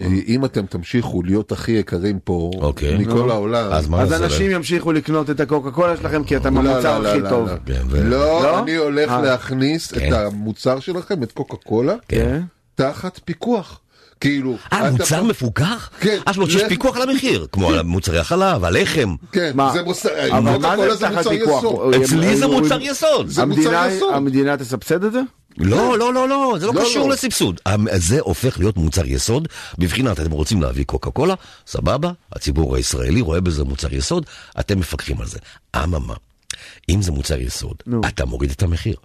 אה, אם אתם תמשיכו להיות הכי יקרים פה, אוקיי. מכל העולם, אז אז אנשים? ימשיכו לקנות את הקוקה קולה שלכם כי אתם לא, המוצר לא, הכי לא, טוב. לא. כן, לא, לא? אני הולך אה. להכניס כן. את המוצר שלכם, את קוקה קולה, כן. תחת פיקוח. כאילו, אה, מוצר מפוקח? כן. אה, זאת אומרת שיש. פיקוח על המחיר, כמו על מוצרי החלב, הלחם. כן, מה? זה מוצר, אבל מה קוקה קולה זה זה תחת מוצר פיקוח? יסוד. אצלי זה מוצר יסוד. זה מוצר המדינה- יסוד. המדינה תסבסד את זה? לא, לא, לא, לא, זה לא לא, קשור לא. לסבסוד. המ- זה הופך להיות מוצר יסוד. בבחינת, אתם רוצים להביא קוקה קולה, סבבה, הציבור הישראלי רואה בזה מוצר יסוד, אתם מפקחים על זה. אממה, אם זה מוצר יסוד, נו. אתה מוריד את המחיר.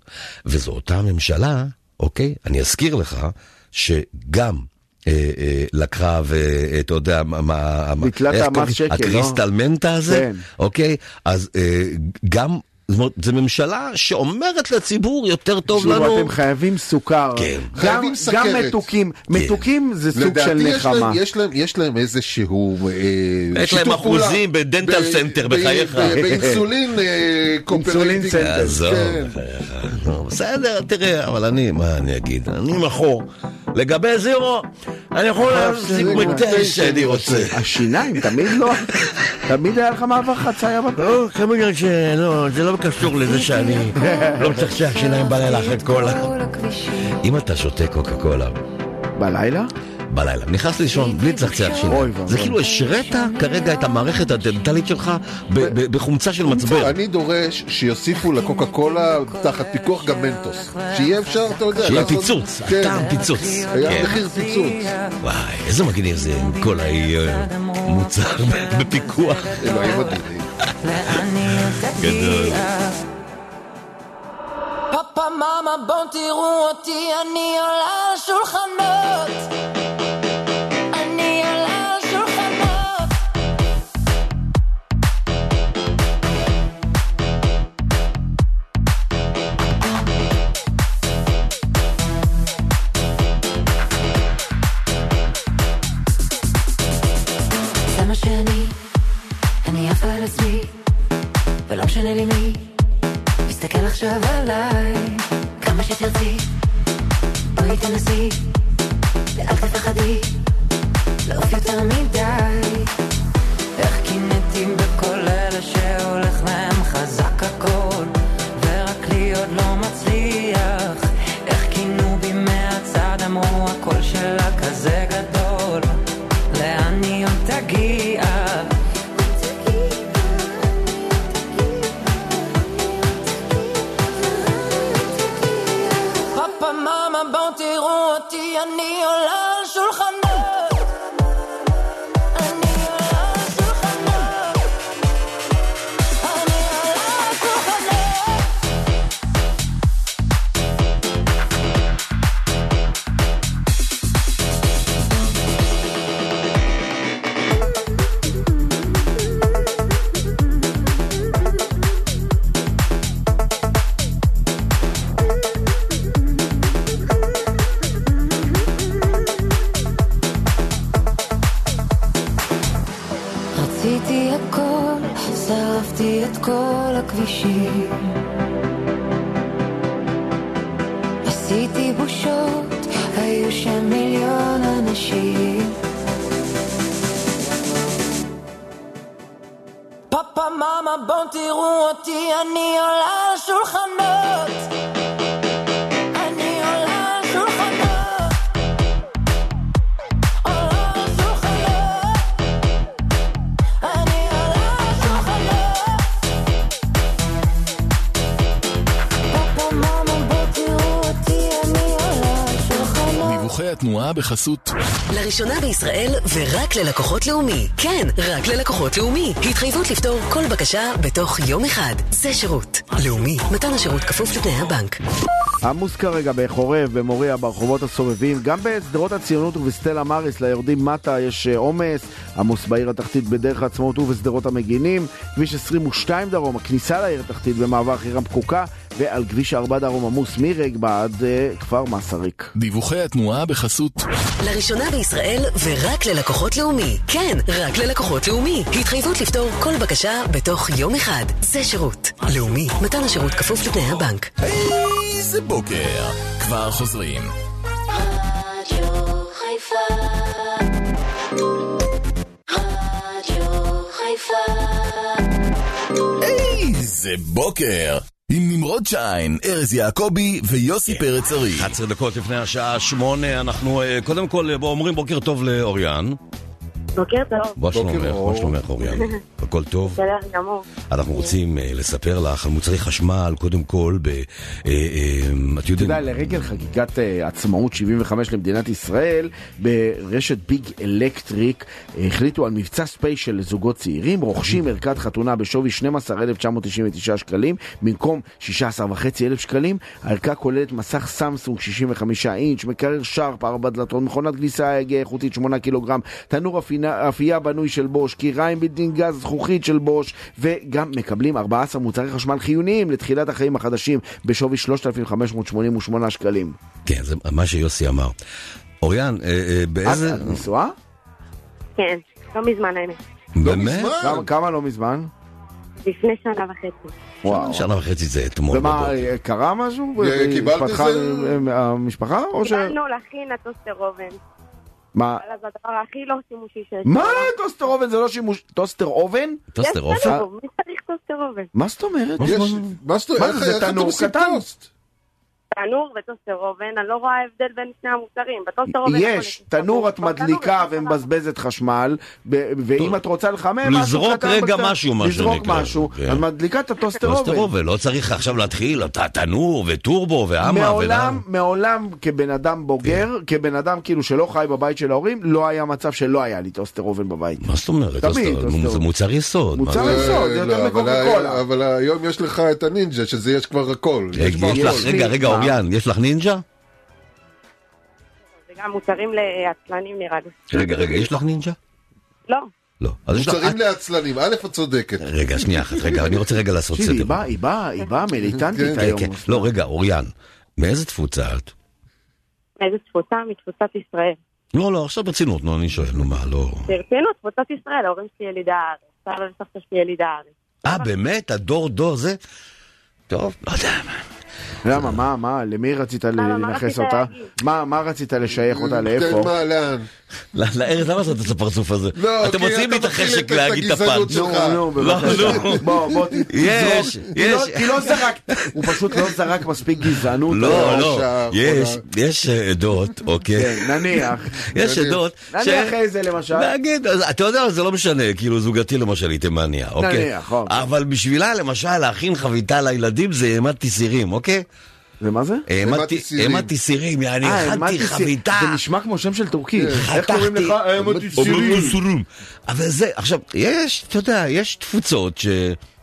וזו אותה ממשלה, אוקיי? אני אזכיר לך שגם... אה, אה, לקחה ואתה יודע מה, ביטלה את המס? שקל, לא? הקריסטלמנטה הזה, כן. אוקיי? אז אה, גם, זאת אומרת, זו ממשלה שאומרת לציבור יותר טוב תשמעו, לנו. אתם חייבים סוכר. כן. גם- חייבים גם סכרת. מתוקים. מתוקים זה סוג של לדעתי יש להם- נחמה. יש להם, יש להם איזה שהוא אה, יש להם. אחוזים בדנטל ב- סנטר, ב- בחייך. באינסולין אה. center. עזוב, כן. בסדר, תראה, אבל אני, מה אני אגיד? אני מכור. לגבי זירו, אני יכול להפסיק מתי שאני רוצה. השיניים תמיד לא, תמיד היה לך מעבר חצייה בפה. לא, כמובן שלא, זה לא קשור לזה שאני לא מצחצח שיניים בלילה אחרי קולה. אם אתה שותה קוקה קולה בלילה? בלילה, נכנס לישון בלי לצחצח אוי שיניים. זה כאילו השארת כרגע את המערכת הדנטלית שלך בחומצה של מצבר. אני דורש שיוסיפו לקוקה קולה תחת פיקוח גם מנטוס. שיהיה אפשר, אתה יודע, שיהיה פיצוץ, כן. טעם פיצוץ. היה כן. מחיר פיצוץ. וואי, איזה מגניב זה עם כל המוצר בפיקוח. אלוהים אדירים. גדול. פאפה מאמה בואו תראו אותי אני עולה על שולחנות ולא משנה לי מי. תסתכל עכשיו עליי, כמה שתרצי, בואי תנסי, ואל תפחדי, לעוף יותר מדי. איך קינאתי בכל לראשונה בישראל ורק ללקוחות לאומי. כן, רק ללקוחות לאומי. התחייבות לפתור כל בקשה בתוך יום אחד. זה שירות. לאומי, מתן השירות כפוף לתנאי הבנק. עמוס כרגע בחורב, במוריה, ברחובות הסובבים, גם בשדרות הציונות ובסטלה מאריס ליורדים מטה יש אה, עומס, עמוס בעיר התחתית בדרך העצמאות ובשדרות המגינים, כביש 22 דרום, הכניסה לעיר התחתית במעבר חירם פקוקה, ועל כביש 4 דרום עמוס מרגבה עד uh, כפר מסריק. דיווחי התנועה בחסות לראשונה בישראל ורק ללקוחות לאומי. כן, רק ללקוחות לאומי. התחייבות לפתור כל בקשה בתוך יום אחד. זה שירות. לאומי, מתן השירות כפוף לתנאי הבנק. איזה בוקר. כבר חוזרים. רדיו חיפה רדיו חיפה איזה בוקר. עם נמרוד שיין, ארז יעקבי ויוסי פרץ ארי. 11 דקות לפני השעה שמונה, אנחנו אה, קודם כל אה, אומרים בוקר טוב לאוריאן. בוקר טוב. מה שלומך? מה שלומך אוריאן? הכל טוב? בסדר גמור. אנחנו רוצים אה, לספר לך על מוצרי חשמל, קודם כל, ב... אה, אה, את אתה יודעת, יודע, לרגל חגיגת עצמאות 75 למדינת ישראל, ברשת ביג אלקטריק החליטו על מבצע special לזוגות צעירים, רוכשים ערכת חתונה בשווי 12,999 שקלים, במקום 16,500 שקלים. הערכה כוללת מסך סמסונג 65 אינץ', מקרר שרפ, ארבע דלתות, מכונת כביסה הגה איכותית 8 קילוגרם, תנור אפינה- אפייה בנוי של בוש, קיריים בלתי גז זכוכית של בוש, וגם מקבלים 14 מוצרי חשמל חיוניים לתחילת החיים החדשים בשווי 3,588 שקלים. כן, זה מה שיוסי אמר. אוריאן, אה, אה, באיזה... את נשואה? כן, לא מזמן האמת. באמת? כמה- כמה לא מזמן? לפני שנה וחצי. וואו. שנה וחצי זה אתמול. ומה. אה, קרה משהו? אה, קיבלת איזה- עם- עם המשפחה? או ש... קיבלנו להכין הטוסטר אובן. מה? זה הדבר הכי לא שימושי שיש. מה? טוסטר אובן זה לא שימוש... טוסטר אובן? טוסטר אובן? תנור, מי צריך טוסטר אובן? מה זאת אומרת? מה זאת אומרת? מה איך- זה, אתם תנור עושים קטן? תנור וטוסטר אובן, אני לא רואה הבדל בין שני המוצרים. בטוסטר אובן... יש, תנור את מדליקה ומבזבזת חשמל, ואם את רוצה לחמם משהו לזרוק רגע משהו, מה לזרוק שנקרא. משהו, כן. את מדליקה את הטוסטר טוסטר אובן. לא צריך עכשיו להתחיל, אתה תנור וטורבו ואימא. מעולם, מעולם כבן אדם בוגר, כן. כבן אדם כאילו שלא חי בבית של ההורים, לא היה מצב שלא היה לי טוסטר אובן בבית. מה זאת אומרת? זה מוצר יסוד. מוצר? יסוד, זה אה, יותר לא, מקוקה ה- קולה. אבל היום יש לך את הנינג'ה, שזה יש כבר הכל. רגע, רגע, מה? אוריאן, יש לך נינג'ה? זה גם מוצרים לעצלנים נראה לי. רגע, רגע, יש לך נינג'ה? לא. לא. אז יש לך... מוצרים לעצלנים, א' את צודקת. רגע, שנייה אחת, רגע, אני רוצה רגע לעשות תקשיבי, היא סדר. באה, היא באה, היא באה מיליטנטית כן, היום. כן, לא, רגע, אוריאן, מאיזה תפוצה את? מאיזה תפוצה? מתפוצת ישראל. לא, לא, עכשיו ברצינות, נו, אני שואל, נו מה, לא... ברצינות, תפוצת ישראל, ההורים שלי ילידי הארץ. סבא וסבתא שלי ילידי הארץ. אה, באמת? הדור דור זה? טוב, לא יודע. למה, מה, מה, למי רצית לנכס אותה? מה רצית לשייך אותה, כן, לאיפה? לא, לארז, למה לעשות את הפרצוף הזה? לא, אתם כי מוציאים לי את החשק להגיד את הפאנץ'. נו, נו, לא, בבקשה. לא. בוא, בוא, ת- יש, לא- יש. כי לא זרק, הוא פשוט לא זרק מספיק גזענות. לא, אה, לא, יש. יש עדות, אוקיי? כן, נניח. יש. עדות. נניח איזה למשל. נגיד, אתה יודע, זה לא משנה, כאילו זוגתי למשל היא תימנייה, אוקיי? נניח, אוקיי. אבל בשבילה למשל להכין חביתה לילדים זה אמא'לה תסירים, אוקיי? זה מה זה? אמא'לה תסירים. אמא'לה תסירים, ar: יעני, אה, הכנתי אמרתי, חביתה. זה נשמע כמו שם של טורקי. איך חתכתי. קוראים לך? אה, אמרתי סירים. אבל זה, עכשיו, יש, אתה יודע, יש תפוצות ש...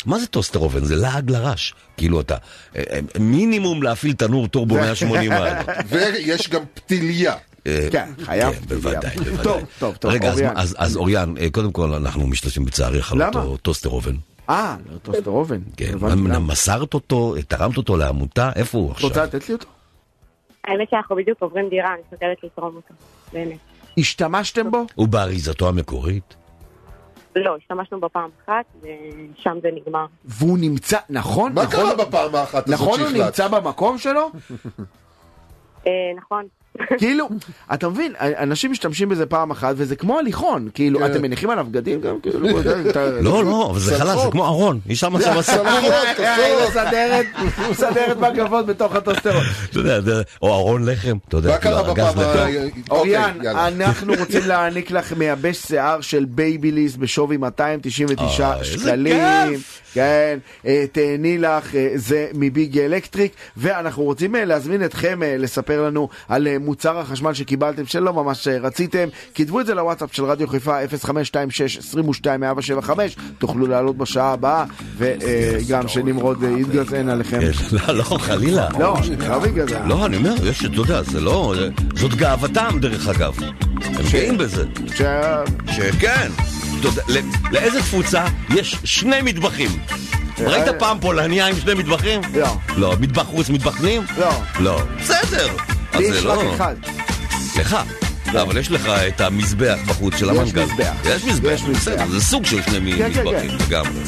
מה זה טוסטר אובן? זה לעג לרש. כאילו אתה, אה, אה, מינימום להפעיל תנור טורבו 180 מעלות. ויש גם פתיליה. אה, כן, חייב. כן, בוודאי, בוודאי. טוב, טוב, טוב, רגע, אז אוריאן. מה- אז- אוריאן, אה, קודם כל אנחנו משתמשים בצערך על? אותו טוסטר אובן. אה, לא טוסטר אובן. כן, מה, למה. מסרת אותו, תרמת אותו לעמותה, איפה הוא עכשיו? רוצה לתת לי אותו? האמת שאנחנו בדיוק עוברים דירה, אני שוקלת לתרום אותו. באמת. השתמשתם בו? הוא באריזתו המקורית? לא, השתמשנו בו פעם אחת, ושם זה נגמר. והוא נמצא, נכון? מה נכון? קרה בפעם האחת הזאת נכון הוא שהחלטת? נמצא במקום שלו? אה, נכון. כאילו, אתה מבין, אנשים משתמשים בזה פעם אחת וזה כמו הליכון, כאילו, כן. אתם מניחים עליו בגדים גם? כאילו, לא, לא, אבל זה חלש, זה כמו ארון, יש שם שם אה. הוא מסדרת, הוא מסדרת מגבות בתוך הטוסטר אובן. או ארון לחם, אתה יודע, כאילו, ארגז. ה... אוריאן, אוקיי, יאללה. אנחנו רוצים להעניק לך מייבש שיער של בייביליס בשווי 299 אה, איזה שקלים. כן, אה, תהני לך, אה, זה מביג אלקטריק, ואנחנו רוצים אה, להזמין אתכם אה, לספר לנו על אה, מוצר החשמל שקיבלתם שלא ממש אה, רציתם, כתבו את זה לוואטסאפ של רדיו חיפה 0526-22-175, תוכלו לעלות בשעה הבאה, וגם שנמרוד אה, יתגזען עליכם. לא, לא, חלילה. לא, לא בגלל זה. לא, אני אומר, יש, אתה יודע, זה לא... זאת גאוותם, דרך אגב. הם גאים בזה. שכן. לאיזה תפוצה יש שני מטבחים? ראית פעם פולניה עם שני מטבחים? לא. לא. מטבח חוץ, מטבח פנים? לא. לא. בסדר. לי יש לא... רק אחד. לך. לא, אבל יש לך את המזבח בחוץ של המנגל. יש מזבח. יש מזבח. בסדר, זה סוג של שני כן, כן, מטבחים, לגמרי.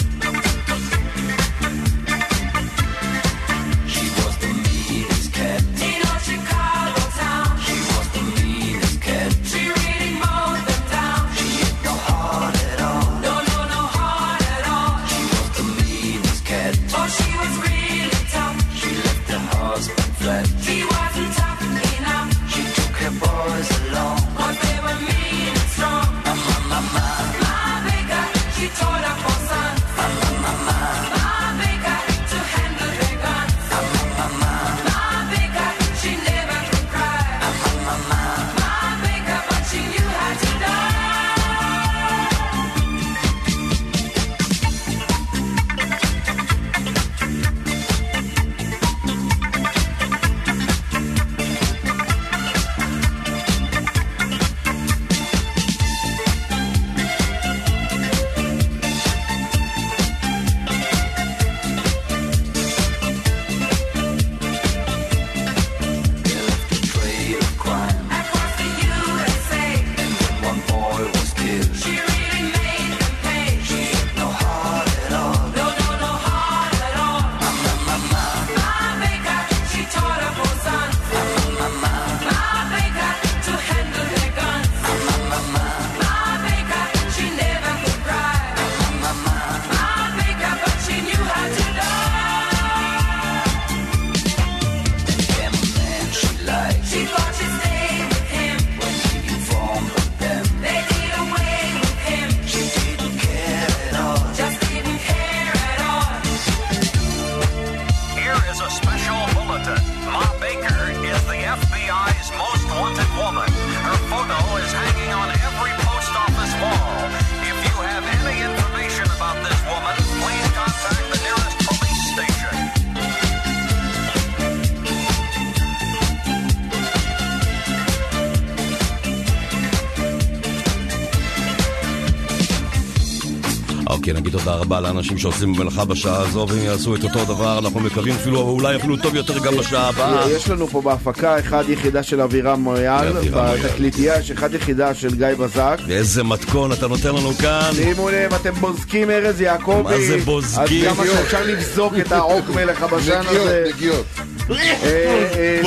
תודה רבה לאנשים שעושים במלאכה בשעה הזו, והם יעשו את אותו דבר, אנחנו מקווים אפילו, אולי אפילו טוב יותר גם בשעה הבאה. יש לנו פה בהפקה אחד יחידה של אבירם מויאל. בתקליטייה יש אחד יחידה של גיא בזק. ואיזה מתכון אתה נותן לנו כאן. שימו לב, אתם בוזקים ארז יעקבי. מה זה בוזקים? אז כמה שאפשר לבזוק את העוק מלך הבשן נגיעות, הזה. נגיעות. אה, אה,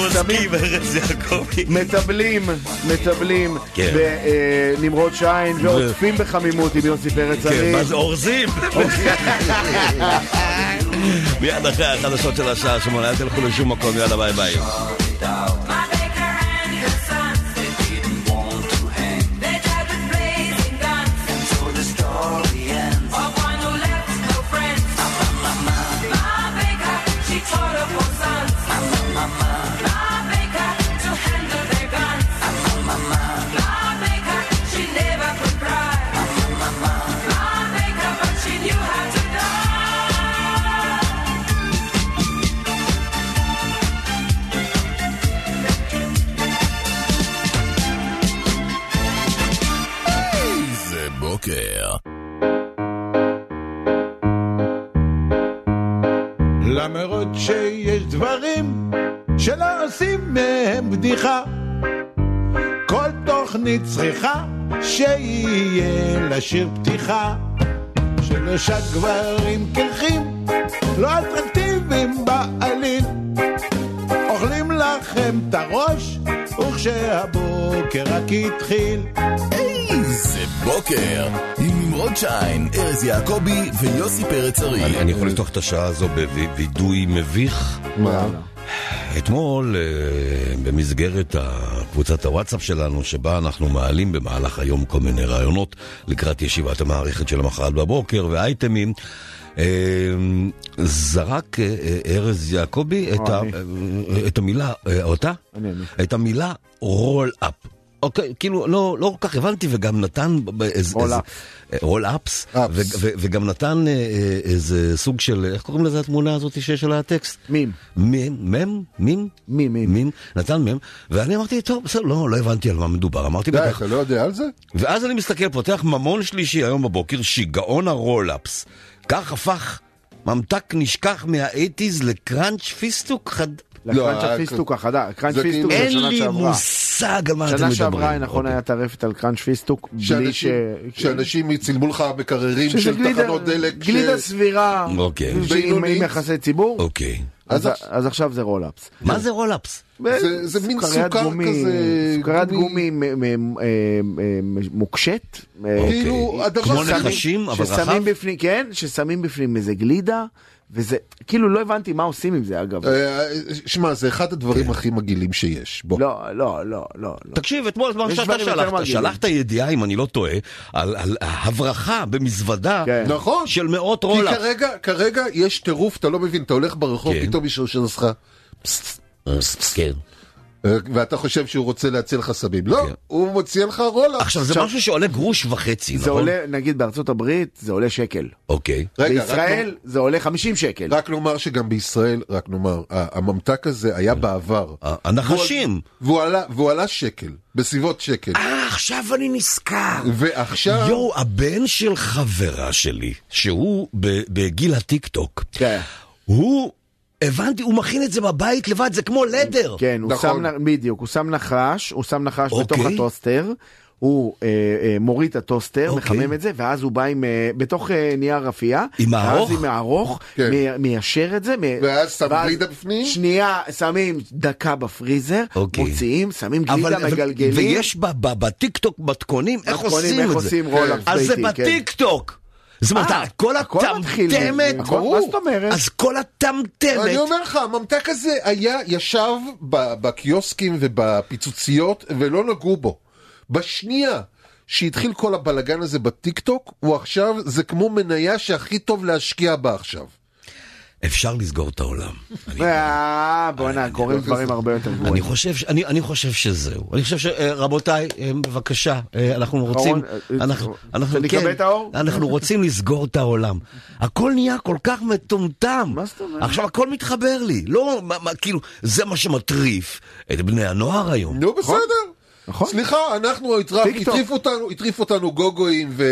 ארז יעקבי. מטבלים, מטבלים כן. בנמרוד שיין ועוטפים בחמימות עם יוסי פרץ כן. מה זה אורזים? מיד אחרי החדשות של השעה שמונה, אל תלכו לשום מקום, יאללה ביי ביי. למרות שיש דברים שלא עושים מהם בדיחה. כל תוכנית צריכה שיהיה לה שיר פתיחה. שלושה גברים קרחים, לא אטרקטיביים בעליל. אוכלים לכם את הראש, וכשהבוקר רק התחיל. זה בוקר עם נמרוד שיין, ארז יעקבי ויוסי פרץ ארי. אני יכול לפתוח את השעה הזו בווידוי מביך? מה? אתמול, אה, במסגרת קבוצת הוואטסאפ שלנו, שבה אנחנו מעלים במהלך היום כל מיני רעיונות לקראת ישיבת המערכת של המחרת בבוקר ואייטמים, אה, זרק אה, ארז יעקבי את, המילה, אותה? את המילה רול אפ. אוקיי, כאילו, לא, לא כל כך הבנתי, וגם נתן איזה... Roll רול אפס, וגם נתן אה, אה, איזה סוג של, איך קוראים לזה התמונה הזאת שיש עליה הטקסט? מים. מים? מים? מים, מים. מים, נתן מם, ואני אמרתי, טוב, בסדר, לא, לא הבנתי על מה מדובר, אמרתי די, בטח. אתה לא יודע על זה? ואז אני מסתכל, פותח ממון שלישי היום בבוקר, שיגעון הרולאפס. כך הפך ממתק נשכח מהאייטיז לקראנץ' פיסטוק חד... לקראנץ' הפיסטוק החדש, קראנץ' זה פיסטוק כאילו- אין זה שנה לי שעברה. מושג על מה אתם שנה מדברים. שעברה נכון היה טרפת על crunch פיסטוק בלי ש... שאנשים- שאנשים צילמו לך מקררים של גלידה- תחנות דלק. ש- גלידה סבירה, אוקיי. עם-. יחסי ציבור, אוקיי. אז אז אז עכשיו זה roll-ups. מה זה roll-ups? זה- זה מין סוכר גומי, כזה, סוכריית גומי. גומי מ- מ- אה, אה, מוקשת. אה, כאילו, הדבר כמו נחשים, אבל ששמים רחב? בפנים, כן, ששמים בפנים איזה גלידה, וזה, כאילו לא הבנתי מה עושים עם זה אגב. אה, שמע, זה אחד הדברים הכי מגעילים שיש. בוא. לא, לא, לא, לא. לא. תקשיב, אתמול יש שאתה שלחת. שלחת ידיעה, אם אני לא טועה, על הברחה במזוודה כן. נכון. של מאות כי רולאפס. כרגע, כרגע יש טירוף, אתה לא מבין, אתה הולך ברחוב, כן. פתאום מישהו עושה לך, כן. ואתה חושב שהוא רוצה להציע לך סמים. לא, כן. הוא מציע לך רולה. עכשיו, זה משהו שעולה גרוש וחצי, זה נכון? עולה, נגיד בארצות הברית, זה עולה שקל. אוקיי. בישראל זה עולה 50 שקל. רק נאמר שגם בישראל, רק נאמר, הממתק הזה היה בעבר. הנחשים. והוא עלה, שקל, בסביבות שקל. אה, עכשיו אני נזכר. ועכשיו... יואו, הבן של חברה שלי, שהוא בגיל הטיק טוק, כן. הוא, הבנתי, הוא מכין את זה בבית לבד, זה כמו לדר. כן, הוא נכון. שם, בדיוק, הוא שם נחש, הוא שם נחש אוקיי. בתוך הטוסטר. הוא אה, אה, מוריד את הטוסטר, אוקיי. מחמם את זה, ואז הוא בא עם, אה, בתוך אה, נייר אפייה. עם מערוך? ואז עם מערוך, כן. מי- מיישר את זה. מ- ואז שם גלידה בפנים? שנייה, שמים דקה בפריזר, אוקיי. מוציאים, שמים אבל, גלידה, מגלגלים. ויש ב- ב- בטיקטוק מתכונים, איך עושים איך את זה. עושים roll-ups אז זה ביתי, כן. בטיקטוק. זאת אומרת, אה, כל הטמטמת, מה זאת אומרת? אז כל הטמטמת, אני אומר לך, הממתק הזה היה, ישב בקיוסקים ובפיצוציות ולא נגעו בו. בשנייה שהתחיל כל הבלגן הזה בטיק טוק, הוא עכשיו, זה כמו מניה שהכי טוב להשקיע בה עכשיו. אפשר לסגור את העולם. אה, בואנה, קורים דברים הרבה יותר אני גרועים. חושב, אני, אני חושב שזהו. אני חושב ש... אה, רבותיי, אה, בבקשה, אנחנו רוצים... אנחנו, האור? אנחנו רוצים לסגור את העולם. הכל נהיה כל כך מטומטם. מה זאת אומרת? עכשיו הכל מתחבר לי. לא, מה, מה, כאילו, זה מה שמטריף את בני הנוער היום. נו בסדר. נכון. סליחה, אנחנו. הטריף אותנו, הטריף אותנו גוגויים ו...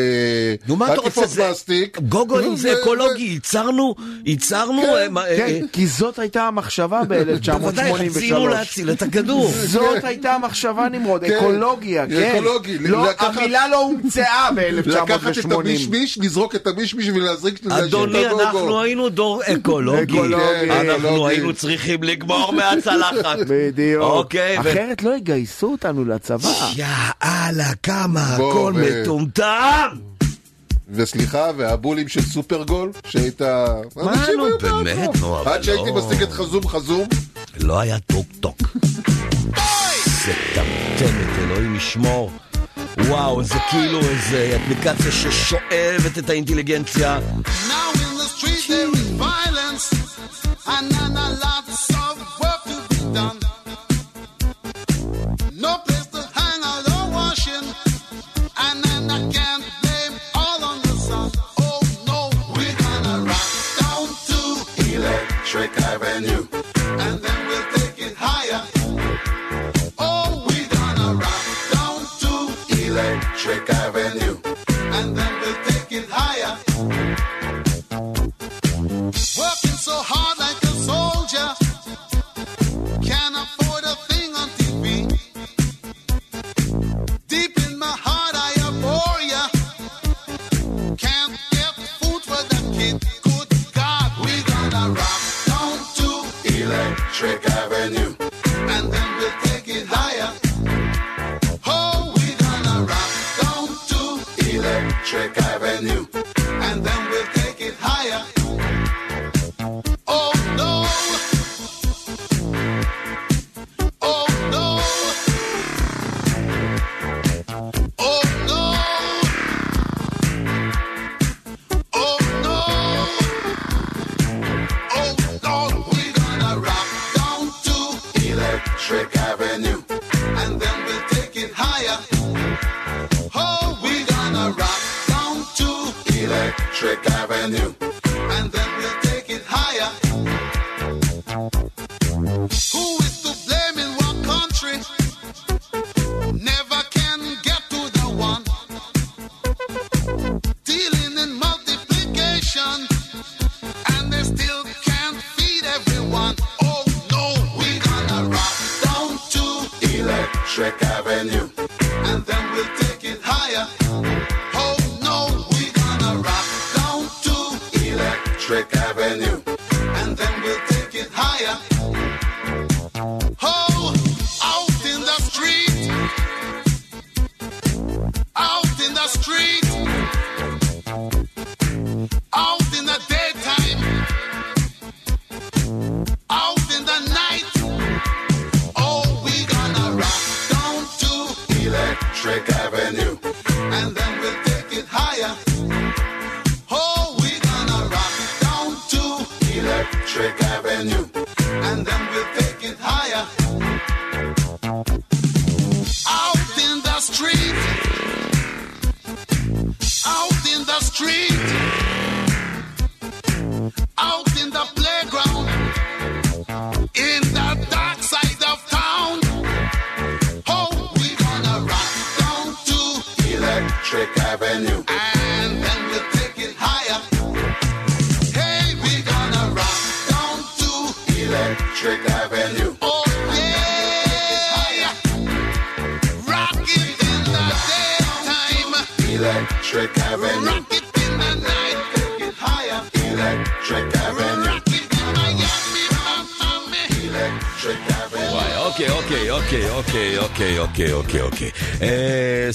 נו, מה אתה רוצה? זה... פלסטיק. גוגויים זה אקולוגי, ייצרנו, ייצרנו... כן, אה, אה, כן, אה, כי זאת הייתה המחשבה בוודאי, רצינו ב-1983. להציל את הכדור. זאת הייתה המחשבה נמרוד, כן. אקולוגיה, כן. אקולוגי, לא, המילה לא הומצאה לקחת את ב-1980. המישמיש, לזרוק את המישמיש ולהזריק את אדוני, הגוגו. אנחנו היינו דור אקולוגי. אקולוגי. אנחנו. היינו צריכים לגמור מהצלחת. בדיוק. אוקיי, אחרת לא יגייסו אותנו לצבא. יאללה, כמה הכל ו- מטומטם. וסליחה, והבולים של סופרגול, שהיית... מה, נו, באמת, נו, אבל עד שהייתי לא. משיג את חזום חזום. לא היה טוק טוק. זה טמטמת, אלוהים ישמור. וואו, זה כאילו איזה אפליקציה ששואבת את האינטליגנציה. Now in Avenue,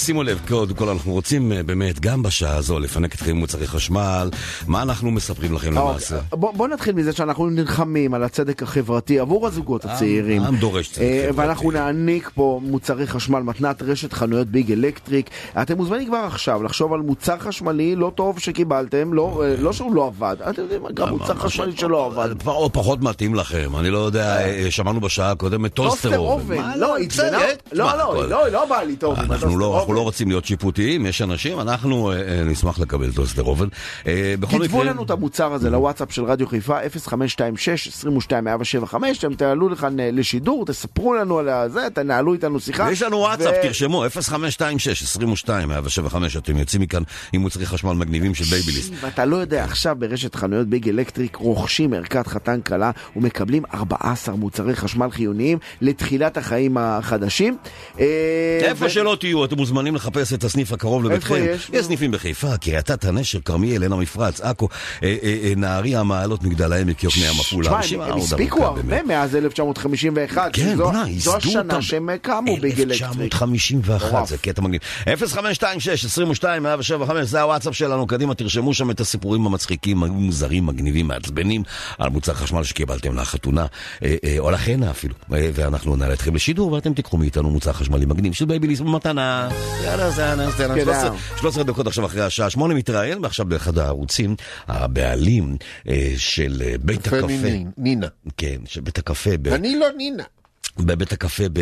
שימו לב, קודם כל אנחנו רוצים אה, באמת, גם בשעה הזו, לפנק אתכם מוצרי חשמל. מה אנחנו מספרים לכם למעשה? אוקיי, בוא, בוא נתחיל מזה שאנחנו נלחמים על הצדק החברתי עבור הזוגות הצעירים. העם דורש צדק אה, חברתי. ואנחנו נעניק פה מוצרי חשמל, מתנת רשת חנויות ביג אלקטריק. אתם מוזמנים כבר עכשיו לחשוב על מוצר חשמלי לא טוב שקיבלתם, לא, אה, לא שהוא לא עבד, אתם יודעים גם מוצר חשמלי שלא עבד. או פחות מתאים לכם, אני לא יודע, אה, שמענו בשעה הקודמת טוסטר אובן. לא, לא, לא, לא, לא באה לי טוב. אנחנו לא, אנחנו. לא רוצים להיות שיפוטיים, יש אנשים, אנחנו אה, אה, נשמח לקבל טוסטר אובן. אה, בכל כתבו לנו את המוצר הזה לוואטסאפ של רדיו חיפה 0526-22175, אתם תעלו לכאן אה, לשידור, תספרו לנו על זה, תנהלו איתנו שיחה. יש לנו וואטסאפ, תרשמו, 0526-22-175, אתם יוצאים מכאן עם מוצרי חשמל מגניבים של בייביליס. ואתה לא יודע, עכשיו ברשת חנויות ביג אלקטריק רוכשים ערכת חתן כלה ומקבלים 14 מוצרי חשמל חיוניים לתחילת החיים החדשים. איפה שלא תהיו, אתם מוזמנים לחפש את הסניף הקרוב לביתכם. יש? יש סניפים בחיפה, קריית אתא, נשר, כרמיאל, עין המפרץ, עכו, אה, אה, אה, נהריה, מעלות, מגדל העמק, יוקנעם, עפולה. תשמע, הם- הספיקו הרבה. מאז 1951, כן, בוא'נה, זו ייסדו השנה אותם. שהם קמו אלקטריק. 1951, מטורף. זה קטע מגניב. 0526-22-175, זה הוואטסאפ שלנו, קדימה, תרשמו שם את הסיפורים המצחיקים, המוזרים, מגניבים, מעצבנים, על מוצר חשמל שקיבלתם לחתונה, או לחינה אפילו. ואנחנו נעלה אתכם לשידור, ואתם תיקחו מאיתנו מוצר חשמלי מגניב של בייביליס במתנה. יאללה, זה זה אנא. כן, 13 אה. 13 דקות עכשיו אחרי השעה 8 מתראיין, ועכשיו באחד הערוצים, הבעלים אה, של אה, בית קפה הקפה. נינה. כן, של בית הקפה. אני לא נינה. בבית הקפה ב...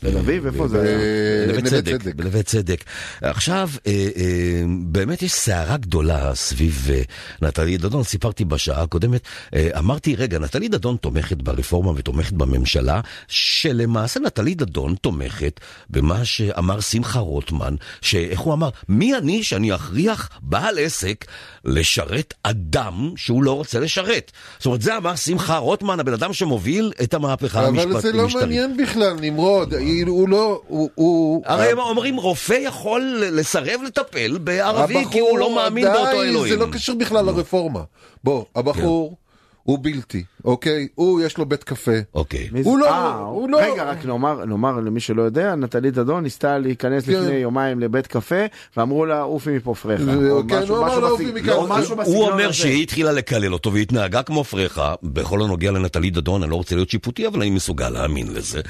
תל אביב, איפה זה היה? בנווה בנווה צדק. בנווה צדק. עכשיו, אה, אה, באמת יש סערה גדולה סביב אה, נטלי דדון. סיפרתי בשעה הקודמת, אה, אמרתי, רגע, נטלי דדון תומכת ברפורמה ותומכת בממשלה, שלמעשה נטלי דדון תומכת במה שאמר שמחה רוטמן, שאיך הוא אמר, מי אני שאני אכריח בעל עסק לשרת אדם שהוא לא רוצה לשרת? זאת אומרת, זה אמר שמחה רוטמן, הבן אדם שמוביל את המהפכה. אבל זה לא מעניין בכלל, נמרוד. הוא לא... הוא- הוא... הרי הם אומרים, רופא יכול לסרב לטפל בערבי כי הוא לא מאמין די, באותו אלוהים. זה לא קשור בכלל לרפורמה. בוא, הבחור הוא בלתי, אוקיי? הוא יש לו בית קפה. אוקיי. הוא לא, אה, הוא לא... רגע, רק נאמר, נאמר למי שלא יודע, נטלי דדון ניסתה להיכנס כן. לפני יומיים לבית קפה, ואמרו לה, עופי מפה פרחה. כן, משהו- הוא אמר לה, "עופי מכאן". לא, משהו בסגנון הוא אומר. שהיא התחילה לקלל אותו והתנהגה כמו פרחה, בכל הנוגע לנטלי דדון, אני לא רוצה להיות שיפוטי, אבל אני מסוגל להאמין לזה.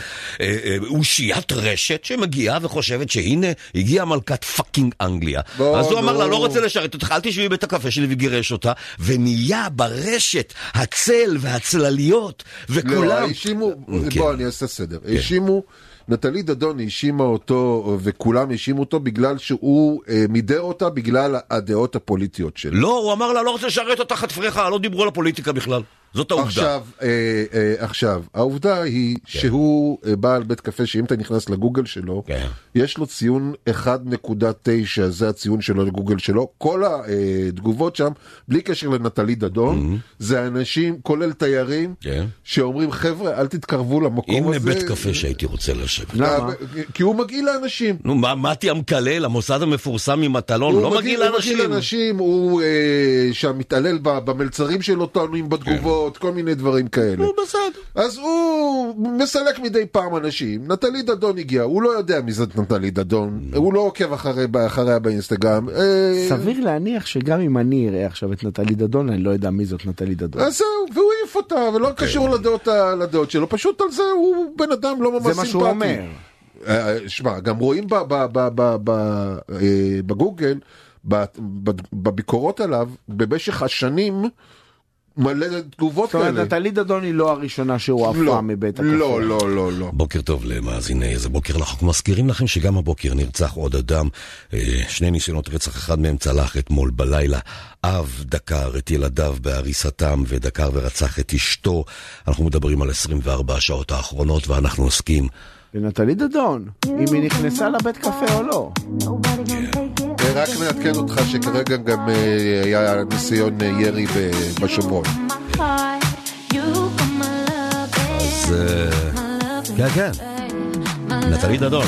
אה, אה, אושיית רשת שמגיעה וחושבת שהנה, הגיעה מלכת fucking אנגליה. אז הוא אמר לה. לא רוצה לשרת אותך, אל תשבי בבית הקפה שלי וגירש אותה, ונהיה ברשת הצל והצלליות, לא, וכולם... האשימו, כן. בוא אני אעשה סדר, האשימו נטלי דדון האשימה אותו, וכולם האשימו אותו בגלל שהוא אה, מידר אותה בגלל הדעות הפוליטיות שלו. לא, הוא אמר לה, לא רוצה לשרת אותך חטפך, לא דיברו על הפוליטיקה בכלל. זאת העובדה. עכשיו, אה, אה, עכשיו, העובדה היא כן. שהוא אה, בעל בית קפה שאם אתה נכנס לגוגל שלו, כן. יש לו ציון 1.9, זה הציון שלו לגוגל שלו. כל התגובות שם, בלי קשר לנטלי דדון, זה אנשים, כולל תיירים, Mm-hmm. כן. שאומרים, חבר'ה, אל תתקרבו למקום הנה הזה. בית קפה שהייתי רוצה לשבת. למה? כי הוא מגעיל לאנשים. נו, מה, מתי המקלל, המוסד המפורסם ממטלון, לא מגעיל הוא לאנשים. מגעיל לאנשים, הוא אה, שם מתעלל ב- במלצרים שלו, טוענים בתגובות, כל מיני דברים כאלה. נו, בסדר. אז הוא מסלק מדי פעם אנשים. נטלי דדון הגיע, הוא לא יודע מי זאת נטלי דדון, הוא לא עוקב אחרי- אחריה באינסטגרם. אה, סביר להניח שגם אם אני אראה עכשיו את נטלי דדון, אני לא יודע מי זאת נטלי דדון. אז זהו, והוא העיף אותה, ולא קשור לדעות לדעות שלו, פשוט על זה הוא בן אדם לא ממש זה סימפטי. מה שהוא אומר. אה, שמע, גם רואים אה, בגוגל, בביקורות עליו, במשך השנים, מלא תגובות זאת אומרת, כאלה. נטלי דדון היא לא הראשונה שהוא לא, מבית הקפה. לא, לא, לא, לא. בוקר טוב למאזיני איזה בוקר לחוק. מזכירים לכם שגם הבוקר נרצח עוד אדם. אה, שני ניסיונות רצח, אחד מהם צלח אתמול בלילה. אב דקר את ילדיו בהריסתם ודקר ורצח את אשתו. אנחנו מדברים על 24 השעות האחרונות ואנחנו עוסקים. ונטלי דדון, אם היא נכנסה לבית קפה או לא. רק נעדכן אותך שכרגע גם אה, היה ניסיון אה, ירי בשומרון. אז... אה, כן, כן. נטלי דדון.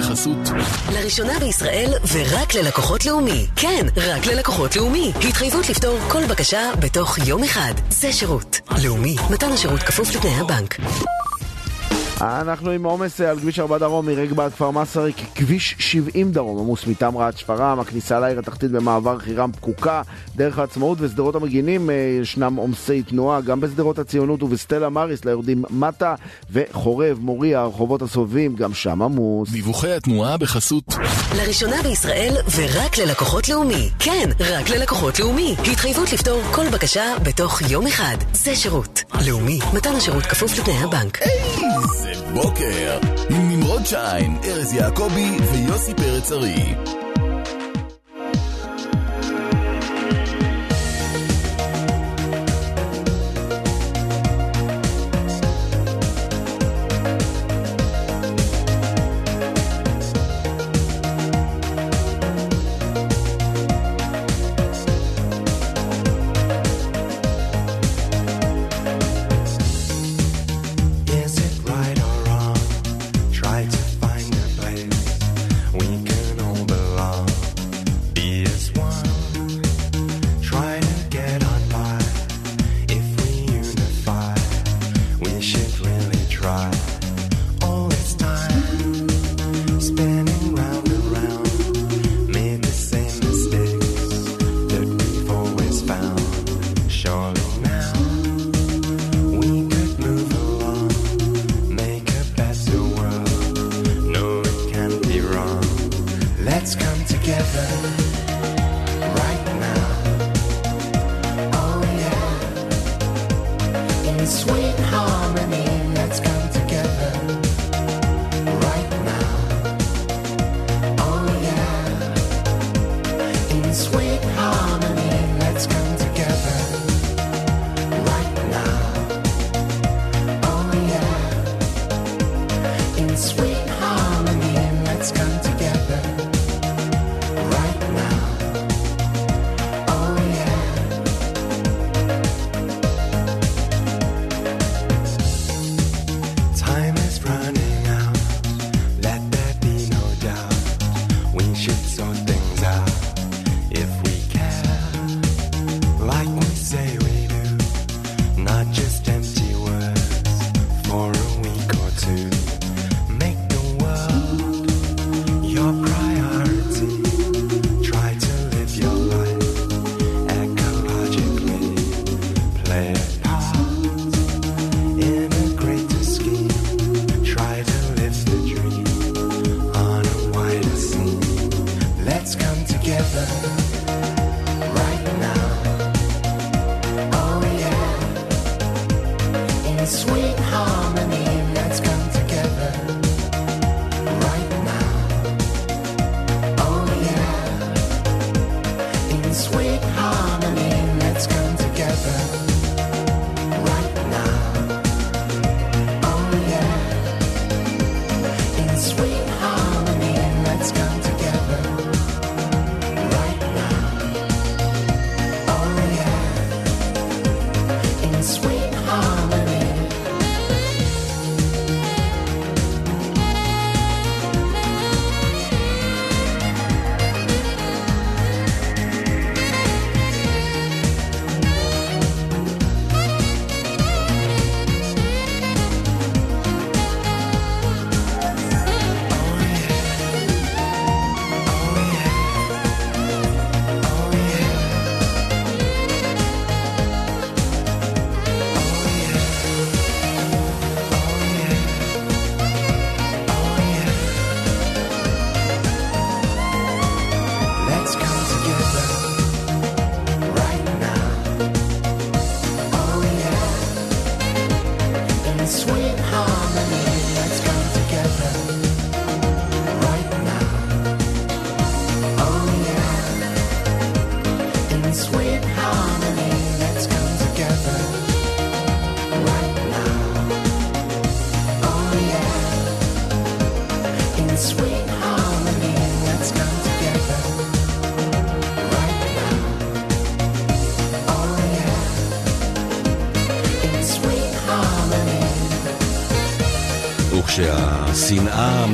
בחסות לראשונה בישראל ורק ללקוחות לאומי. כן, רק ללקוחות לאומי. התחייבות לפתור כל בקשה בתוך יום אחד. זה שירות. לאומי, מתן השירות כפוף לתנאי הבנק. אנחנו עם עומס על כביש 4 דרום מרגבה עד כפר מסריק, כביש 70 דרום עמוס מטמרה עד שפרעם, הכניסה לעיר התחתית במעבר חירם פקוקה, דרך העצמאות ושדרות המגינים אה, ישנם עומסי תנועה, גם בשדרות הציונות ובסטלה מריס ליורדים מטה, וחורב, מוריה, הרחובות הסובבים, גם שם עמוס. דיווחי התנועה בחסות לראשונה בישראל ורק ללקוחות לאומי. כן, רק ללקוחות לאומי. התחייבות לפתור כל בקשה בתוך יום אחד. זה שירות. לאומי, מתן השירות כפוף לתנאי הבנק. זה בוקר עם נמרוד שיין, ארז יעקבי ויוסי פרץ ארי.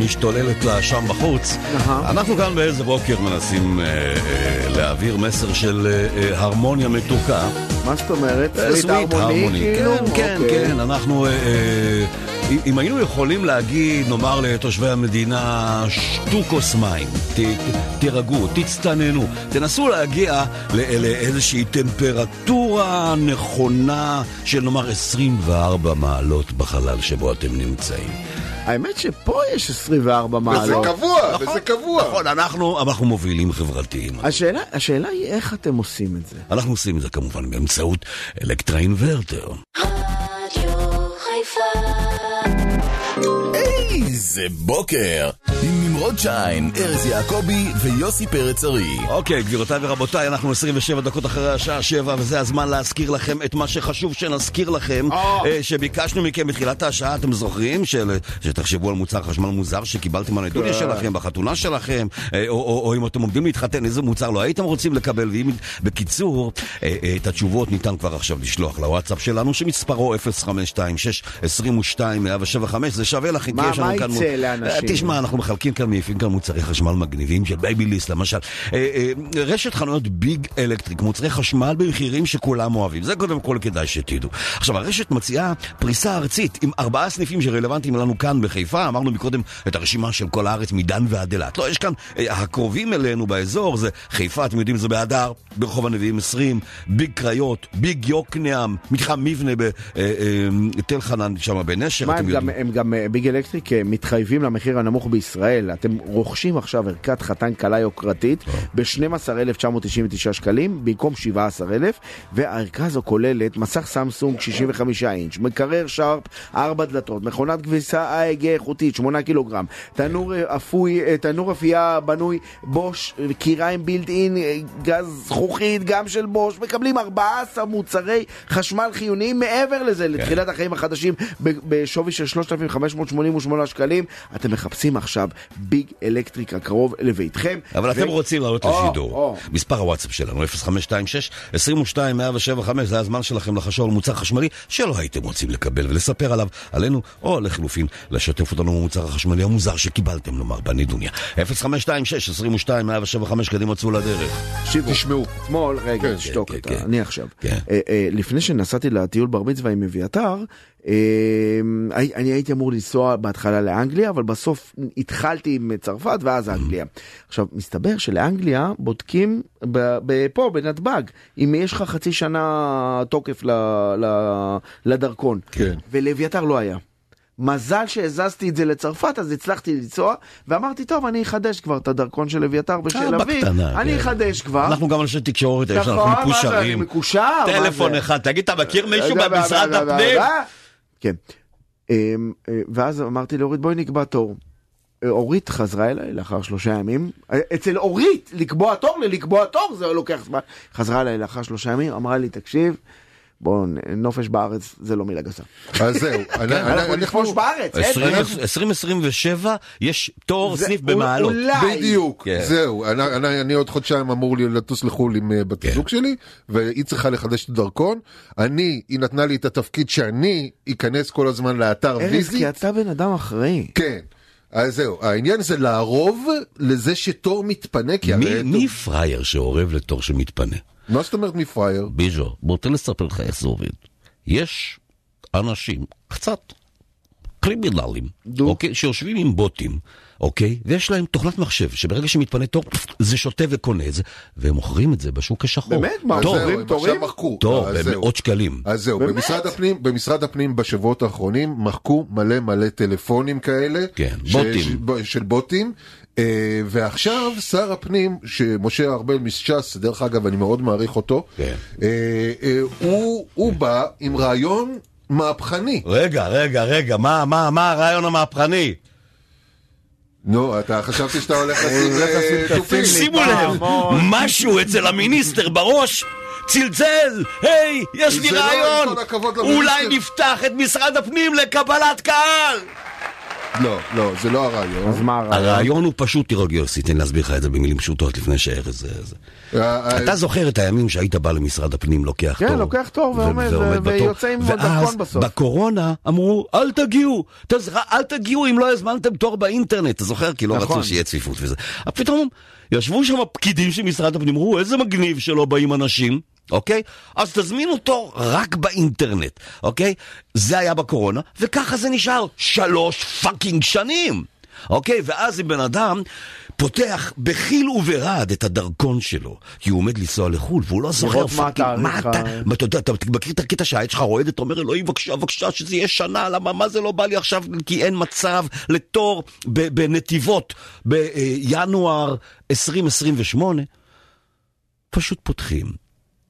משתוללת לה שם בחוץ, אנחנו כאן באיזה בוקר מנסים אה, אה, להעביר מסר של אה, הרמוניה מתוקה. מה זאת אומרת? סוויט הרמוני, כאילו? כן, כן, אוקיי. כן, אנחנו... אם- היינו יכולים להגיד, נאמר לתושבי המדינה, שתו כוס מים, ת- תירגעו, תצטננו, תנסו להגיע לאיזושהי טמפרטורה נכונה של נאמר 24 מעלות בחלל שבו אתם נמצאים. האמת שפה יש 24 מעלות. נכון, נכון, אנחנו, אנחנו מובילים חברתיים. השאלה, השאלה היא איך אתם עושים את זה. אנחנו עושים את זה כמובן באמצעות אלקטרה אינוורטר. איזה בוקר! נמרוד שיין, ארז יעקבי ויוסי פרץ ארי. אוקיי, גבירותיי ורבותיי, אנחנו 27 דקות אחרי השעה 7, וזה הזמן להזכיר לכם את מה שחשוב שנזכיר לכם, אה, שביקשנו מכם בתחילת השעה, אתם זוכרים? של- שתחשבו על מוצר חשמל מוזר שקיבלתם על הנדוניה כן. שלכם, בחתונה שלכם, אה, או- או או אם אתם עומדים להתחתן, איזה מוצר לא הייתם רוצים לקבל, ואם... בקיצור, אה, אה, את התשובות ניתן כבר עכשיו לשלוח לוואטסאפ שלנו, שמספרו 0526 22 175, זה שווה לכם, מה- כי יש לנו מה כאן... יצא לאנשים? אה, תשמע, אנחנו מחלקים מחלקים כאן, מעיפים כאן מוצרי חשמל מגניבים של בייביליס למשל. אה, אה, רשת חנויות ביג אלקטריק, מוצרי חשמל במחירים שכולם אוהבים. זה קודם כל כדאי שתדעו. עכשיו, הרשת מציעה פריסה ארצית עם ארבעה סניפים שרלוונטיים לנו כאן בחיפה. אמרנו מקודם את הרשימה של כל הארץ מדן ועד אילת. לא, יש כאן, אה, הקרובים אלינו באזור זה חיפה, אתם יודעים, זה בהדר, ברחוב הנביאים 20, ביג קריות, ביג יוקנעם, מתחם מבנה בתל חנן שם בנשר, מה, אתם הם יודעים. גם, הם גם ביג אלקטריק מתחייבים למחיר הנמוך בישראל. אתם רוכשים עכשיו ערכת חתן כלה יוקרתית ב-12,999 שקלים במקום 17,000, והערכה הזו כוללת מסך סמסונג 65 אינץ', מקרר שארפ 4 דלתות, מכונת כביסה AEG איכותית 8 קילוגרם, תנור אה, אפוי, אה, תנור אפייה בנוי בוש, קיריים בילד אין, אה, גז זכוכית גם של בוש, מקבלים 14 מוצרי חשמל חיוניים מעבר לזה, לתחילת החיים החדשים בשווי של 3,588 שקלים. אתם מחפשים עכשיו ביג אלקטריק הקרוב לביתכם. אבל אתם ו- רוצים לעלות או, לשידור. או. מספר הוואטסאפ שלנו 0526-22-175 זה הזמן שלכם לחשוב על מוצר חשמלי שלא הייתם רוצים לקבל ולספר עליו עלינו, או לחלופין לשתף אותנו במוצר החשמלי המוזר שקיבלתם לומר בנידוניה. 0526-22-175 קדימה צאו לדרך. תקשיבו, תשמעו. אתמול, רגע, כן, תשתוק כן, אתה, כן. אני עכשיו. כן. אה, אה, לפני שנסעתי לטיול בר מצווה עם אביתר, אני הייתי אמור לנסוע בהתחלה לאנגליה, אבל בסוף התחלתי עם צרפת ואז אנגליה. עכשיו, מסתבר שלאנגליה בודקים פה, בנתב"ג, אם יש לך חצי שנה תוקף לדרכון. כן. ולאביתר לא היה. מזל שהזזתי את זה לצרפת, אז הצלחתי לנסוע, ואמרתי, טוב, אני אחדש כבר את הדרכון של אביתר אה, אבי, בקטנה, אני כן. אחדש כבר. אנחנו גם אנשי תקשורת, לנו נכון, מקושרים. טלפון? אחד, תגיד, אתה מכיר מישהו דה, במשרד דה, הפנים? כן. אמ, אה, ואז אמרתי לאורית, בואי נקבע תור. אה, אורית חזרה אליי לאחר שלושה ימים. אה, אצל אורית, לקבוע תור ללקבוע תור זה לוקח זמן. חזרה אליי לאחר שלושה ימים, אמרה לי, תקשיב, בוא, נ- נופש בארץ זה לא מילה גסה. אז זהו, אני- כן, אנחנו נפרוש בארץ, אין, 20 אנחנו- 2027 יש תור סניף במעלות. אולי. בדיוק, כן. זהו, אני, עוד חודשיים אמור לטוס לחו"ל עם אה, בת כן. הזוג שלי, והיא צריכה לחדש את הדרכון. אני, היא נתנה לי את התפקיד שאני אכנס כל הזמן לאתר ארז, ויזי. כי אתה בן אדם אחראי. כן. אז זהו, העניין זה לערוב לזה שתור מתפנה, כי מי- הרי... מי פראייר שאורב לתור שמתפנה? מה זאת אומרת מפראייר? ביז'ו, בוא תן לספר לך איך זה עובד. יש אנשים קצת קרימינלים, אוקיי, שיושבים עם בוטים, אוקיי, ויש להם תוכנת מחשב, שברגע שמתפנה תור, זה שותה וקונה את זה, והם מוכרים את זה בשוק השחור. באמת? מה, תור, זהו, הם עכשיו מחקו. תור, זהו. במאות שקלים. אז זהו, באמת? במשרד הפנים, במשרד הפנים בשבועות האחרונים מחקו מלא מלא טלפונים כאלה. כן, ש- בוטים. ש- של בוטים. אה, ועכשיו שר הפנים, שמשה ארבל מש"ס, דרך אגב אני מאוד מעריך אותו, כן. אה, אה, הוא, בא עם רעיון מהפכני. רגע, רגע, רגע, מה, מה, מה הרעיון המהפכני? נו, אתה חשבתי שאתה הולך לשים תופים. שימו לב, משהו אצל המיניסטר בראש צלצל, היי, יש לי לא, רעיון, אולי. נפתח את משרד הפנים לקבלת קהל. לא, לא, זה לא הרעיון. אז מה הרעיון? הרעיון הוא פשוט, תראו יוסי, תן להסביר לך את זה במילים פשוטות לפני שארז זה... זה. אה, אה, אתה זוכר את הימים שהיית בא למשרד הפנים, לוקח כן, תור. לוקח תור ועומד, בתור. ויוצא עם דרכון ואז בסוף. בקורונה אמרו, אל תגיעו, תז- אל תגיעו אם לא הזמנתם תור באינטרנט, אתה זוכר? כי לא נכון. רצו שיהיה צפיפות וזה. אבל פתאום ישבו שם פקידים של משרד הפנים, אמרו, איזה מגניב שלא באים אנשים. אוקיי? אז תזמינו תור רק באינטרנט, אוקיי? זה היה בקורונה, וככה זה נשאר שלוש fucking שנים. אוקיי? ואז אם בן אדם פותח בחיל וברעד את הדרכון שלו, כי הוא עומד לנסוע לחו"ל, והוא לא זוכר fucking, מה אתה, מה, אתה יודע, אתה מכיר את הקטע שהעט שלך רועד, אתה אומר, אלוהים, בבקשה, בבקשה, שזה יהיה שנה, למה, מה זה לא בא לי עכשיו, כי אין מצב לתור בנתיבות בינואר 2028. פשוט פותחים,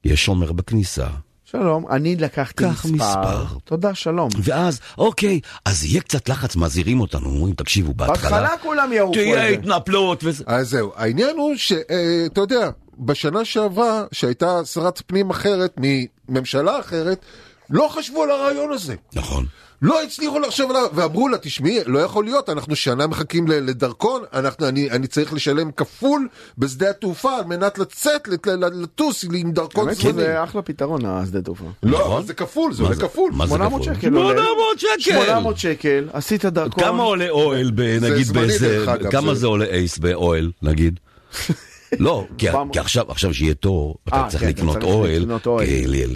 יש שומר בכניסה, שלום, אני לקחתי קח מספר. מספר. תודה, שלום. ואז, אוקיי, אז יהיה קצת לחץ, מזהירים אותנו, אומרים, תקשיבו, בהתחלה, בהתחלה כולם יעופו תהיה. התנפלות וזה. אז זהו, העניין הוא שאתה יודע, בשנה שעברה, שהייתה שרת פנים אחרת מממשלה אחרת, לא חשבו על הרעיון הזה. נכון. לא הצליחו לחשוב עליו, ואמרו לה, תשמעי, לא יכול להיות, אנחנו שנה מחכים ל- לדרכון, אנחנו, אני, אני צריך לשלם כפול בשדה התעופה על מנת לצאת, לטוס עם דרכון האמת זמני. שזה אחלה פתרון, השדה תעופה. לא, אבל זה כפול, זה עולה זה- כפול. מה זה 800 כפול? שקל עולה. 800 שקל! 800 שקל, עשית דרכון. כמה עולה אוהל, נגיד באיזה... כמה זה- זה עולה אייס באוהל, נגיד? לא, כי- עכשיו עכשיו שיהיה תור, אתה אה, צריך כן, לקנות צריך אוהל, לקנות אוהל.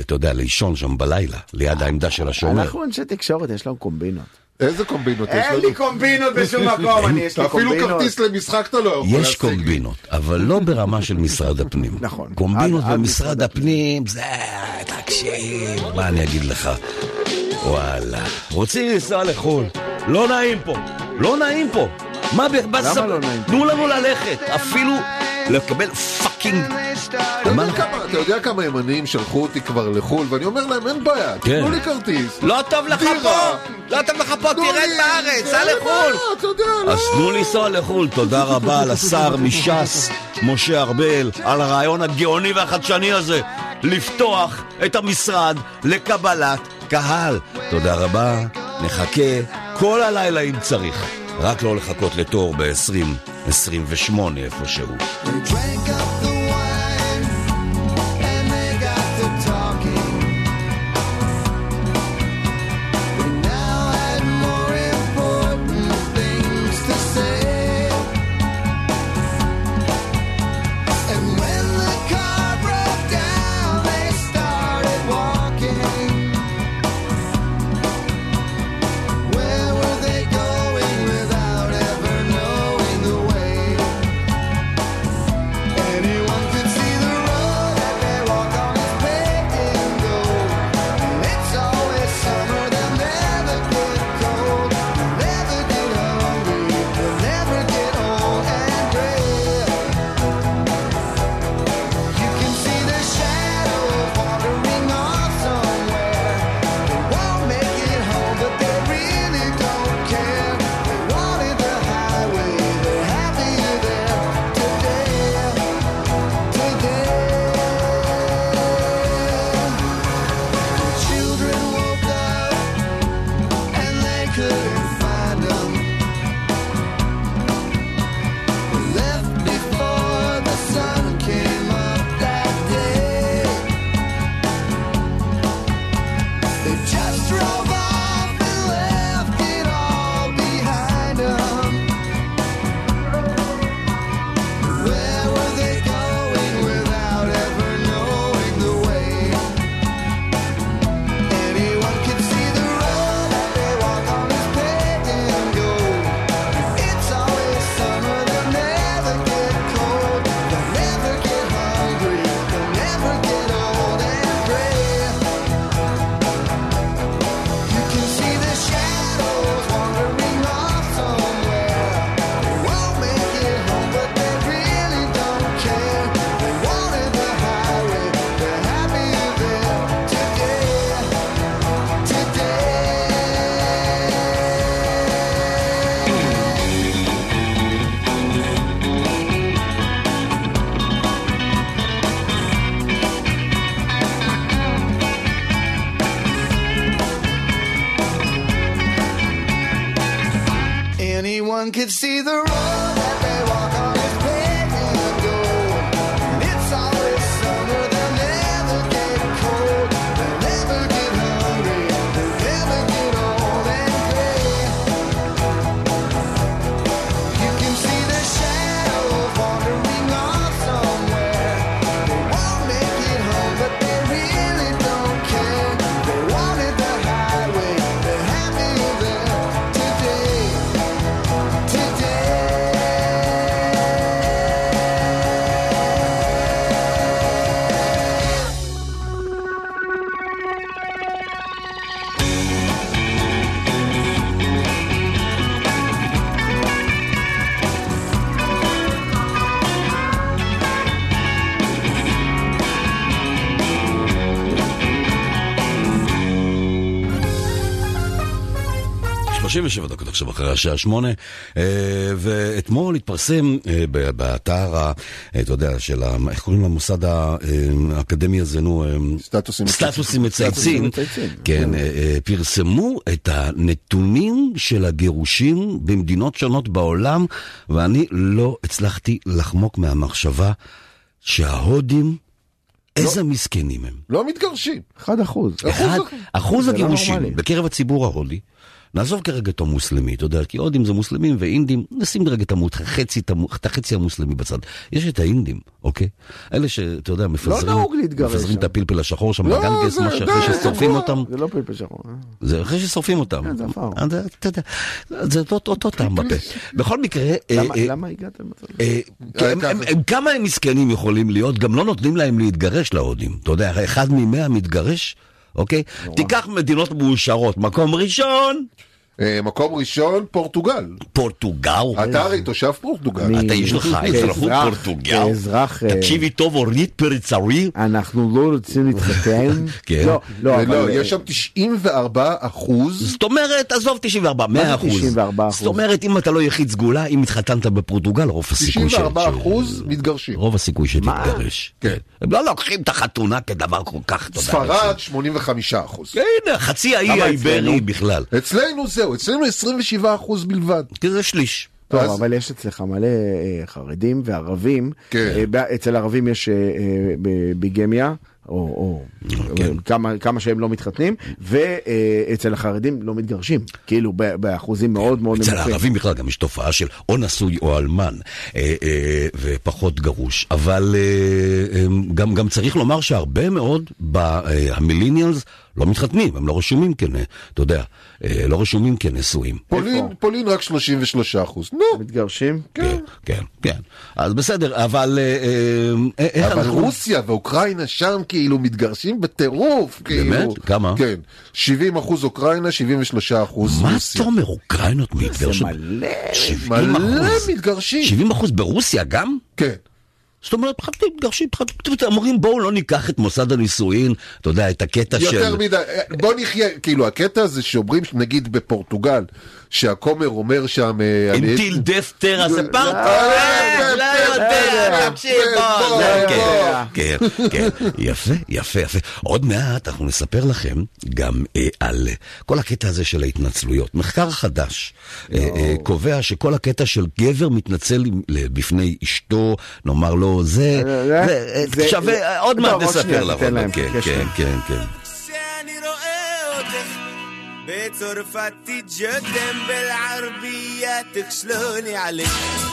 אתה יודע, לישון שם בלילה, ליד העמדה של השומר. אנחנו אנשי תקשורת, יש לנו קומבינות. איזה קומבינות יש אין לנו? לי קומבינות בשום מקום, אני יש לי אפילו קומבינות. כרטיס למשחק אתה לא יכול יש להשיג. קומבינות, אבל לא ברמה של משרד הפנים. נכון. קומבינות במשרד הפנים, זה... תקשיב, מה אני אגיד לך? וואלה. רוצים לנסוע לחו"ל, לא נעים פה, לא נעים פה. מה ב... למה לא נעים? תנו לנו ללכת, אפילו לקבל פאקינג... אתה יודע כמה- ימנים שלחו אותי כבר לחו"ל, ואני אומר להם, אין בעיה, כן. תנו לי כרטיס. לא טוב לך. פה, לא טוב לך פה, תרד בארץ, סע לחו"ל. בעיה, אתה יודע, לא. אז תנו לנסוע לחו"ל, תודה רבה לשר מש"ס, משה ארבל, על הרעיון הגאוני והחדשני הזה, לפתוח את המשרד לקבלת קהל. תודה רבה, נחכה כל הלילה אם צריך, רק לא לחכות לתור ב-2028 איפשהו. Could see the 37 דקות עכשיו אחרי השעה שמונה, אה, ואתמול התפרסם אה, באתר, אה, אתה יודע, של, איך קוראים למוסד האקדמי הזה, נו? סטטוסים סטטוסים מצייצים. מצייצים. כן, אה, פרסמו את הנתונים של הגירושים במדינות שונות בעולם, ואני לא הצלחתי לחמוק מהמחשבה שההודים, איזה מסכנים הם. לא מתגרשים. 1 אחוז. אחד, אחוז זה לא הגירושים. בקרב הציבור ההודי, נעזוב כרגע את המוסלמי, אתה יודע, כי הודים זה מוסלמים ואינדים, נשים רגע את המות- החצי, את החצי המוסלמי בצד. יש את האינדים, אוקיי? אלה שאתה יודע, מפזרים, נהוג להתגרש מפזרים שם. את הפלפל השחור שם לא, בגנגס, זה- מה שאחרי ששורפים אותם. זה לא פלפל שחור. אה. זה אחרי ששורפים אותם. כן, זה עפר. אה, אתה יודע, זה אותו טעם בפה. בכל מקרה... אה, למה- הגעתם כי כמה הם מסכנים יכולים להיות, גם לא נותנים להם להתגרש להודים. אתה יודע, אחד ממאה מתגרש, אוקיי? תיקח מדינות מאושרות, מקום ראשון, מקום ראשון, פורטוגל. פורטוגל. אתה הרי תושב פורטוגל. אתה יש לך אזרחות פורטוגל. כאזרח, אה, תקשיבי טוב, אורית פריצרי. אנחנו לא רוצים להתחתן. כן. לא, לא, לא, אבל... יש שם 94 אחוז. זאת אומרת, עזוב 94, מה זה 100 אחוז. 94 אחוז? זאת אומרת, אם אתה לא יחיד סגולה, אם התחתנת בפורטוגל, רוב הסיכוי ש... 94 ש- אחוז מתגרשים. רוב הסיכוי שתתגרש. כן. הם לא לוקחים את החתונה כדבר כל כך. ספרד 85 אחוז. הנה, חצי האי האיברי? בכלל. אצלנו זהו, אצלנו 27 אחוז בלבד. כי זה שליש. טוב, אז- אבל יש אצלך מלא אה, חרדים וערבים. כן. אה, אצל ערבים יש אה, ביגמיה, או, או כן. כמה, כמה שהם לא מתחתנים, ואצל החרדים לא מתגרשים, כאילו באחוזים מאוד מאוד אצל נמוכים. הערבים בכלל גם יש תופעה של או נשוי או אלמן, אה, אה, ופחות גרוש. אבל אה, גם, גם צריך לומר שהרבה מאוד במילניאלס לא מתחתנים, הם לא רשומים כנ... אתה יודע, אה, לא רשומים כנשואים. פולין, פולין רק 33 אחוז. נו, מתגרשים? כן, כן, כן. אז בסדר, אבל אה, אה, אבל. רוסיה ואוקראינה שם כאילו מתגרשים בטירוף. כאילו. באמת? כמה? כן. 70 אחוז אוקראינה, 73 אחוז מה רוסיה. אתה אומר, אוקראינות מתגרשות? מלא. 70 מלא אחוז. מתגרשים. 70 אחוז ברוסיה גם? כן. זאת אומרת, פחדים, מתגרשים, אומרים בואו לא ניקח את מוסד הנישואין, אתה יודע, את הקטע של... יותר מדי, בוא נחיה, כאילו הקטע הזה שאומרים נגיד בפורטוגל, שהכומר אומר שם... אה, אינטיל דף טרה זה לא, לא, לא לא, יודע, לא, תקשיב, בוא, בוא, זה- בוא. כן, כן, כן, יפה, יפה, יפה. עוד מעט אנחנו נספר לכם גם אה, על אה, כל הקטע הזה של ההתנצלויות. מחקר חדש אה, אה, קובע שכל הקטע של גבר מתנצל בפני אשתו, נאמר לו, זה אה, שווה, עוד מעט נספר לך. להם, כן, כן, להם. כן, כן. بيت رفقتي جدا بالعربية تخشلوني عليك.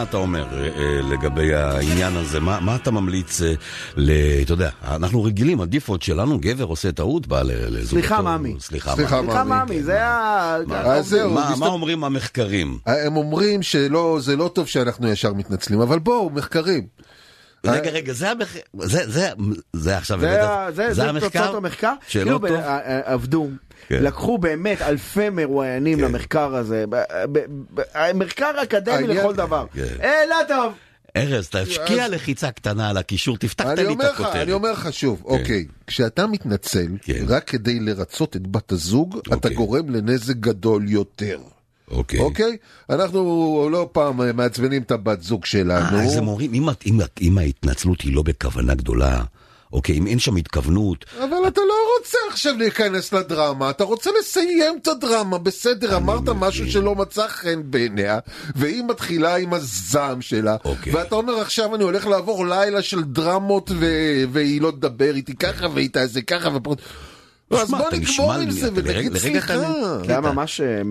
מה אתה אומר אה, אה, לגבי העניין הזה? מה, מה אתה ממליץ אה, ל... אתה יודע, אנחנו רגילים, הדיפולט שלנו, גבר עושה טעות, בא לזוגתו. סליחה, מאמי. סליחה, מאמי. סליחה, מאמי, זה ה... מה, מסת- מה אומרים המחקרים? הם אומרים שלא, זה לא טוב שאנחנו ישר מתנצלים, אבל בואו, מחקרים. רגע, רגע, זה המחקר, זה, זה, זה עכשיו, זה הבאת- ה- זה- תוצאות המחקר. שלא כאילו, טוב? עבדו. כן. לקחו באמת אלפי מרואיינים למחקר הזה, ב- ב- ב- מחקר אקדמי העניין- לכל דבר. כן. אה, לא טוב. ארז, תשקיע לחיצה קטנה על הקישור, תפתח אני לי את הכותרת. אני אומר לך שוב, אוקיי, כשאתה מתנצל רק כדי לרצות את בת הזוג, אתה גורם לנזק גדול יותר. אוקיי. אוקיי? אנחנו לא פעם מעצבנים את הבת זוג שלנו. אה, אז הם אומרים, אם, אם, אם ההתנצלות היא לא בכוונה גדולה, אוקיי, אם אין שם התכוונות, אבל אתה לא רוצה עכשיו להיכנס לדרמה, אתה רוצה לסיים את הדרמה, בסדר, אמרת משהו שלא מצא חן בעיניה, והיא מתחילה עם הזעם שלה, אוקיי. ואתה אומר עכשיו אני הולך לעבור לילה של דרמות ו- והיא לא תדבר איתי ככה והיא תעשה ככה ופה... אז שמע, בוא נגמור עם זה ונגיד סליחה. זה היה ממש אה,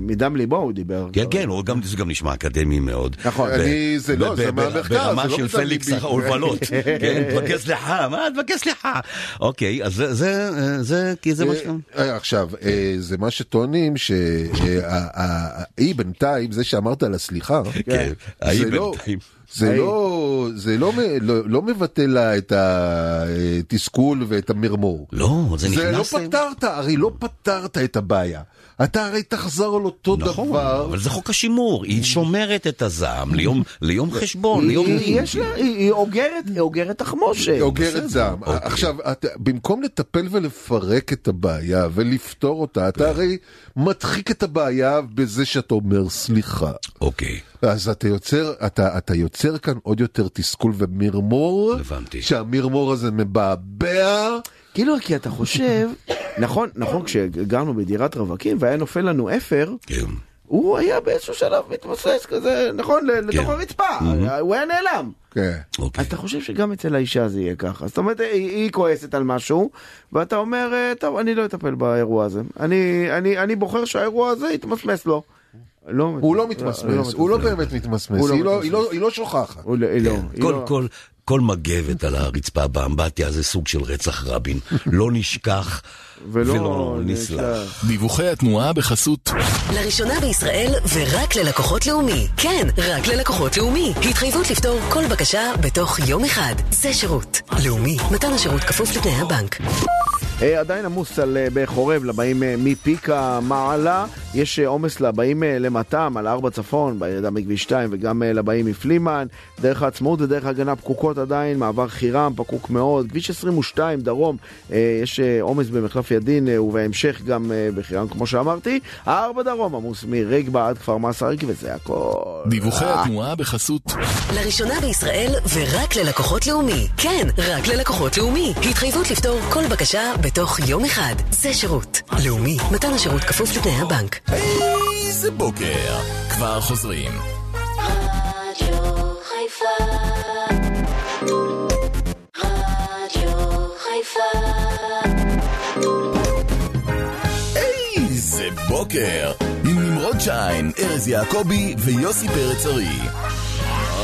מדם ליבו הוא דיבר. כן, כן, הוא גם, זה גם נשמע אקדמי מאוד. נכון. אני- זה לא, זה מהמחקר, ברמה זה לא של פליקס. ההובלות. כן, תבקש סליחה, מה, תבקש סליחה. אוקיי, אז זה- זה, אה, זה, כי זה מה שאתה... אה, עכשיו, אה, זה מה שטוענים שהיא בינתיים, זה שאמרת על הסליחה, כן, ההיא זה לא- בינתיים. זה. לא, זה לא, לא, לא מבטא לה את התסכול ואת המרמור. לא, זה זה לא נכנס... פתרת, הרי לא פתרת את הבעיה. אתה הרי תחזור על אותו נכון, דבר. אבל זה חוק השימור, היא שומרת את הזעם ליום- ליום חשבון, ליום היא-. יש לה- היא היא אוגרת, היא אוגרת תחמושת. היא אוגרת זעם. אוקיי. עכשיו, אתה, במקום לטפל ולפרק את הבעיה ולפתור אותה, אתה הרי מדחיק את הבעיה בזה שאתה אומר סליחה. אוקיי. אז אתה יוצר, אתה, אתה יוצר כאן עוד יותר תסכול ומרמור, הבנתי. שהמרמור הזה מבעבע. כאילו, כי אתה חושב, נכון, נכון, כשגרנו בדירת רווקים והיה נופל לנו אפר, כן. הוא היה באיזשהו שלב מתמוסס כזה, נכון, ל- לתוך כן. הרצפה, הוא היה נעלם. כן. אוקיי. אז אתה חושב שגם אצל האישה זה יהיה ככה. זאת אומרת, היא, היא כועסת על משהו, ואתה אומר, אה, טוב, אני לא אטפל באירוע הזה. אני, אני, אני בוחר שהאירוע הזה יתמסמס לו. לא, הוא לא מתמסמס, הוא לא באמת מתמסמס, הוא לא היא לא- מתמסמס. היא לא- שוכחת. כן, כל. כל, מגבת על הרצפה באמבטיה זה סוג של רצח רבין. לא נשכח ולא נסלח. דיווחי התנועה בחסות לראשונה בישראל ורק ללקוחות לאומי. כן, רק ללקוחות לאומי. התחייבות לפתור כל בקשה בתוך יום אחד. זה שירות. לאומי, מתן השירות כפוף לתנאי הבנק. אה, עדיין עמוס על, אה, בחורב לבאים אה, מפיקה מעלה, יש עומס לבאים למטם על ארבע צפון, בירידה מכביש 2 וגם לבאים מפלימן, דרך העצמאות ודרך הגנה פקוקות עדיין, מעבר חירם פקוק מאוד, כביש 22 דרום, יש עומס במחלף ידין ובהמשך גם בחירם כמו שאמרתי, הארבע דרום עמוס מרגבה עד כפר מסריק וזה הכל. דיווחי התנועה בחסות לראשונה בישראל ורק ללקוחות לאומי. כן, רק ללקוחות לאומי. התחייבות לפתור כל בקשה בתוך יום אחד. זה שירות. לאומי, מתן השירות כפוף לתנאי הבנק. איזה בוקר. כבר חוזרים. רדיו חיפה רדיו חיפה איזה בוקר. עם נמרוד שיין, ארז יעקבי ויוסי פרץ ארי.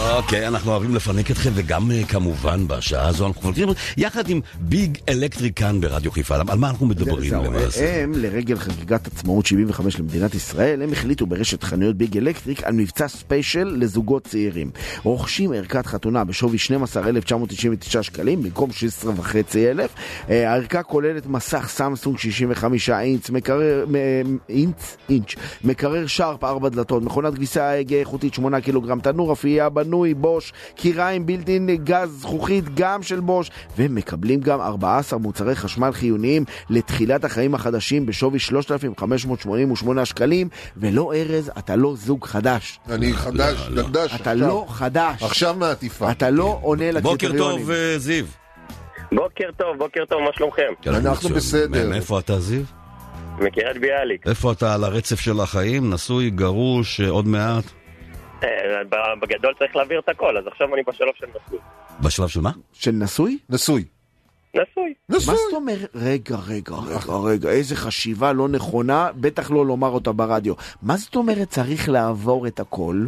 אוקיי, אנחנו אוהבים לפנק אתכם, וגם אה, כמובן בשעה הזו אנחנו חולקים יחד עם ביג אלקטריק כאן ברדיו חיפה. על מה אנחנו מדברים למעשה? הם, לרגל חגיגת עצמאות 75 למדינת ישראל, הם החליטו ברשת חנויות ביג אלקטריק על מבצע special לזוגות צעירים. רוכשים ערכת חתונה בשווי 12,999 שקלים במקום 16,500. אה, הערכה כוללת מסך סמסונג 65 אינץ, מקרר, מ- אינץ, אינץ', מקרר שרפ 4 דלתות, מכונת כביסה הגה איכותית 8 קילוגרם, תנור אפייה בנוי מנוי בוש, קיריים בילטין גז זכוכית גם של בוש, ומקבלים גם 14 מוצרי חשמל חיוניים לתחילת החיים החדשים בשווי 3,588 שקלים, ולא ארז, אתה לא זוג חדש. אני חדש, דגדש. אתה עכשיו. לא חדש. עכשיו מהעטיפה. אתה לא עונה בוקר לקריטריונים. טוב, אה, זיו. בוקר טוב, בוקר טוב, מה שלומכם? אנחנו בסדר. מאיפה אתה, זיו? מקריית ביאליק. איפה אתה על הרצף של החיים? נשוי, גרוש, אה, עוד מעט? אה, בגדול צריך להעביר את הכל, אז עכשיו אני בשלב של נשוי. בשלב של מה? של נשוי? נשוי. נשוי. מה זאת אומרת? רגע, רגע, רגע, רגע, איזה חשיבה לא נכונה, בטח לא לומר אותה ברדיו. מה זאת אומרת צריך לעבור את הכל?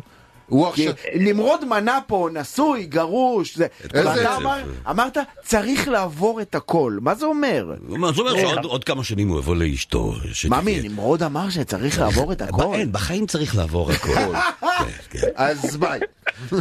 הוא כי נמרוד מנה פה, נשוי, גרוש, זה... איזה ואתה עצב. אמר- אמרת, צריך לעבור את הכל. מה זה אומר? מה, זה אומר שעוד עוד כמה שנים הוא יבוא לאשתו. ממי, נמרוד אמר שצריך לעבור את הכל. אין, בחיים צריך לעבור הכל. אז ביי. אה,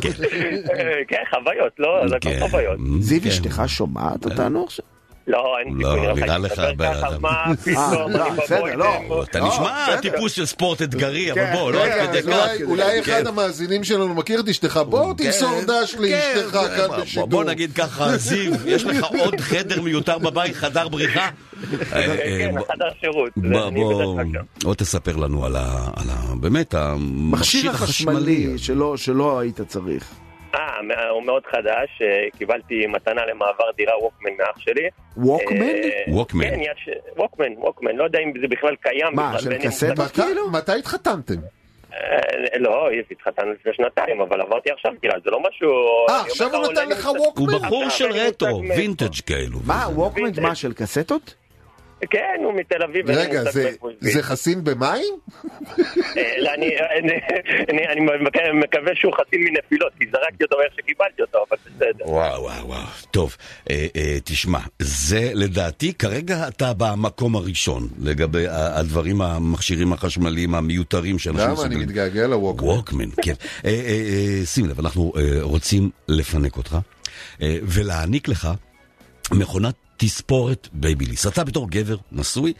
כן, חוויות, לא? זה הכל חוויות. זיו, אשתך שומעת אותנו עכשיו? לא, אין סיכוי, לא, נראה לך, לך... אני מדבר ככה, ב- מה פתאום, אה, אני לא, בסדר, לא. אתה לא, נשמע. טיפוס של ספורט אתגרי, אבל כן, בוא, לא עד כדי כך. אולי- כן. אחד המאזינים שלנו מכיר את אשתך, בוא תמסור דש לאשתך כן, כאן בשידור. בוא נגיד ככה, זיו, יש לך עוד חדר מיותר בבית, חדר בריחה? אה, אה, כן, בוא- חדר שירות. בוא, תספר לנו על ה... באמת, מכשיר המכשיר החשמלי. שלא היית צריך. אה, הוא מאוד חדש, אה, קיבלתי מתנה למעבר דירה ווקמן מאח שלי. ווקמן? אה, ווקמן. כן, יש... ווקמן, ווקמן, לא יודע אם זה בכלל קיים. מה, של זה- כאילו? מתי התחתנתם? אה, לא, התחתנו לפני שנתיים, אבל עברתי עכשיו דירה, זה לא משהו... אה, עכשיו הוא נתן לך מושג- הוא ווקמן? בחור של רטרו. וינטג' כאלו. מה, ווקמן? מה, של קסטות? כן, הוא מתל אביב. רגע, זה- חסין במים? אה, לא, אני- אני- אני- אני מקווה- שהוא חסין מנפילות, כי זרקתי אותו איך שקיבלתי אותו, אבל בסדר. וואו, וואו, וואו. טוב, אה, אה, תשמע, זה לדעתי, כרגע אתה במקום הראשון לגבי הדברים, המכשירים החשמליים המיותרים שאנשים למה? אני. מתגעגע לווקמן. ווקמן, כן. שים לב, אנחנו רוצים לפנק אותך ולהעניק לך מכונת תספורת בייביליס. אתה בתור גבר נשוי,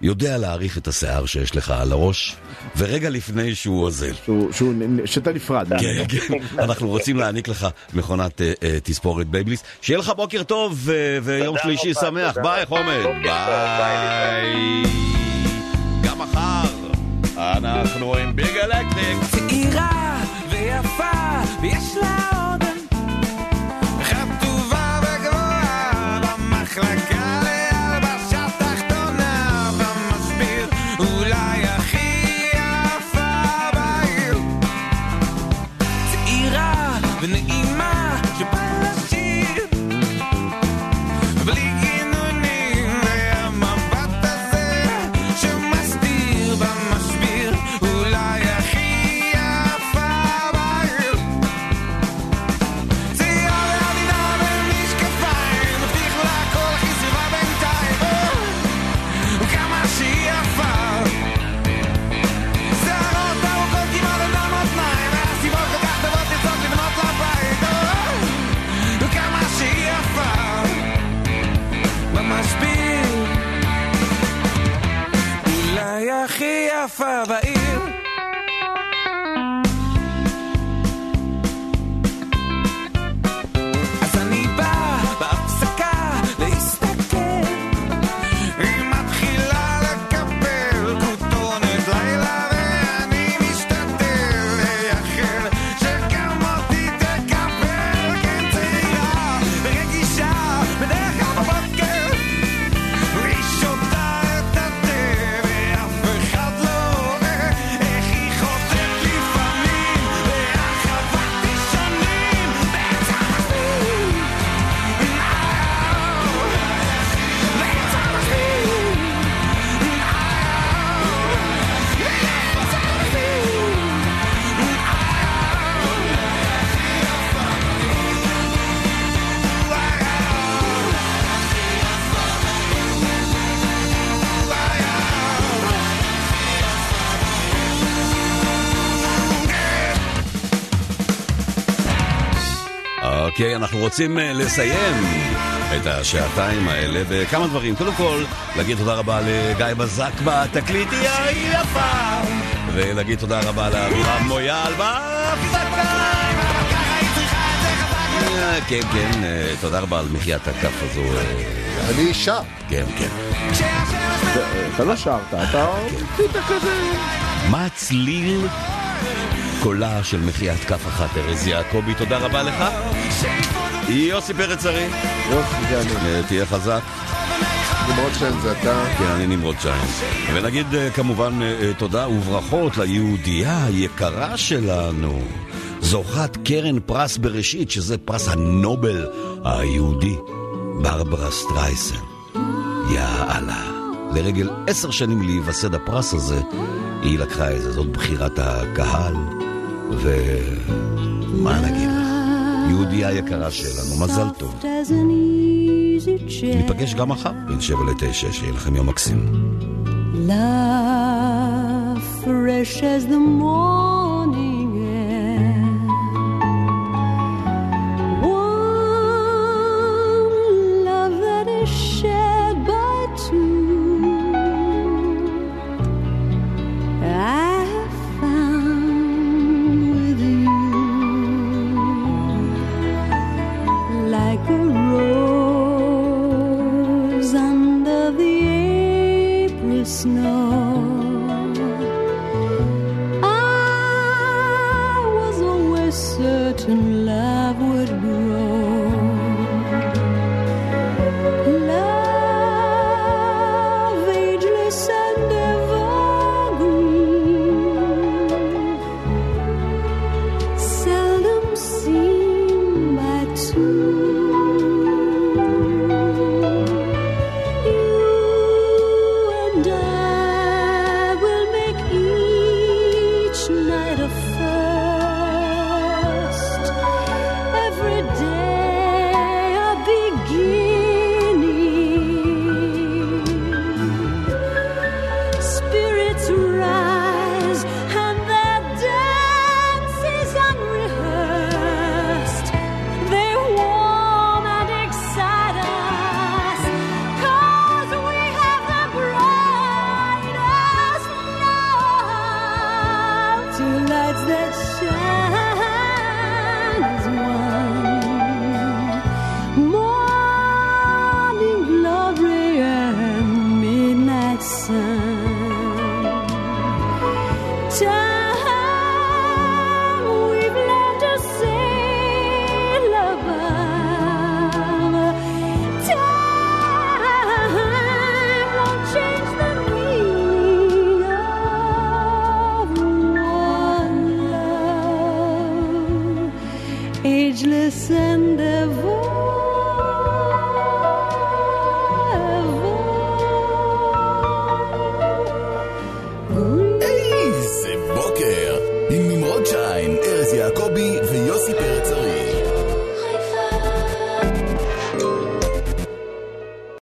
יודע להעריך את השיער שיש לך על הראש, ורגע לפני שהוא אוזל. שהוא- שהוא- שאתה נפרד. כן, כן. אנחנו רוצים להעניק לך מכונת אה, אה, תספורת בייביליס. שיהיה לך בוקר טוב ויום שלישי שמח. ביי, ביי. ביי. גם מחר אנחנו עם ביג אלקטריק. צעירה ויפה ויש לה הכי אנחנו רוצים אה, לסיים את השעתיים האלה בכמה דברים. קודם כל, להגיד תודה רבה לגיא בזק בתקליטי היפה, ולהגיד תודה רבה לאבירם מויאל בהפסקה. אה, כן, כן, אה, תודה רבה על מחיית הכף הזו. אני שר. כן, כן. אתה לא שרת, אתה עשית כזה... מה הצליל קולה של מחיאת כף אחת, ארז יעקבי, תודה רבה לך. יוסי פרץ ארי. יוסי, זה אני. אה, תהיה חזק. נמרוד שיין זה אתה. כן, אני נמרוד שיין. ונגיד אה, כמובן אה, תודה וברכות ליהודייה היקרה שלנו, זוכת קרן פרס בראשית, שזה פרס הנובל היהודי, ברברה סטרייסנד. יאללה. לרגל עשר שנים להיווסד הפרס הזה, היא לקחה את זה, זאת בחירת הקהל, ומה נגיד? יהודייה יקרה שלנו, מזל טוב. ניפגש גם מחר בין שבע לתשע, שיהיה לכם יום מקסים. Love fresh as the morning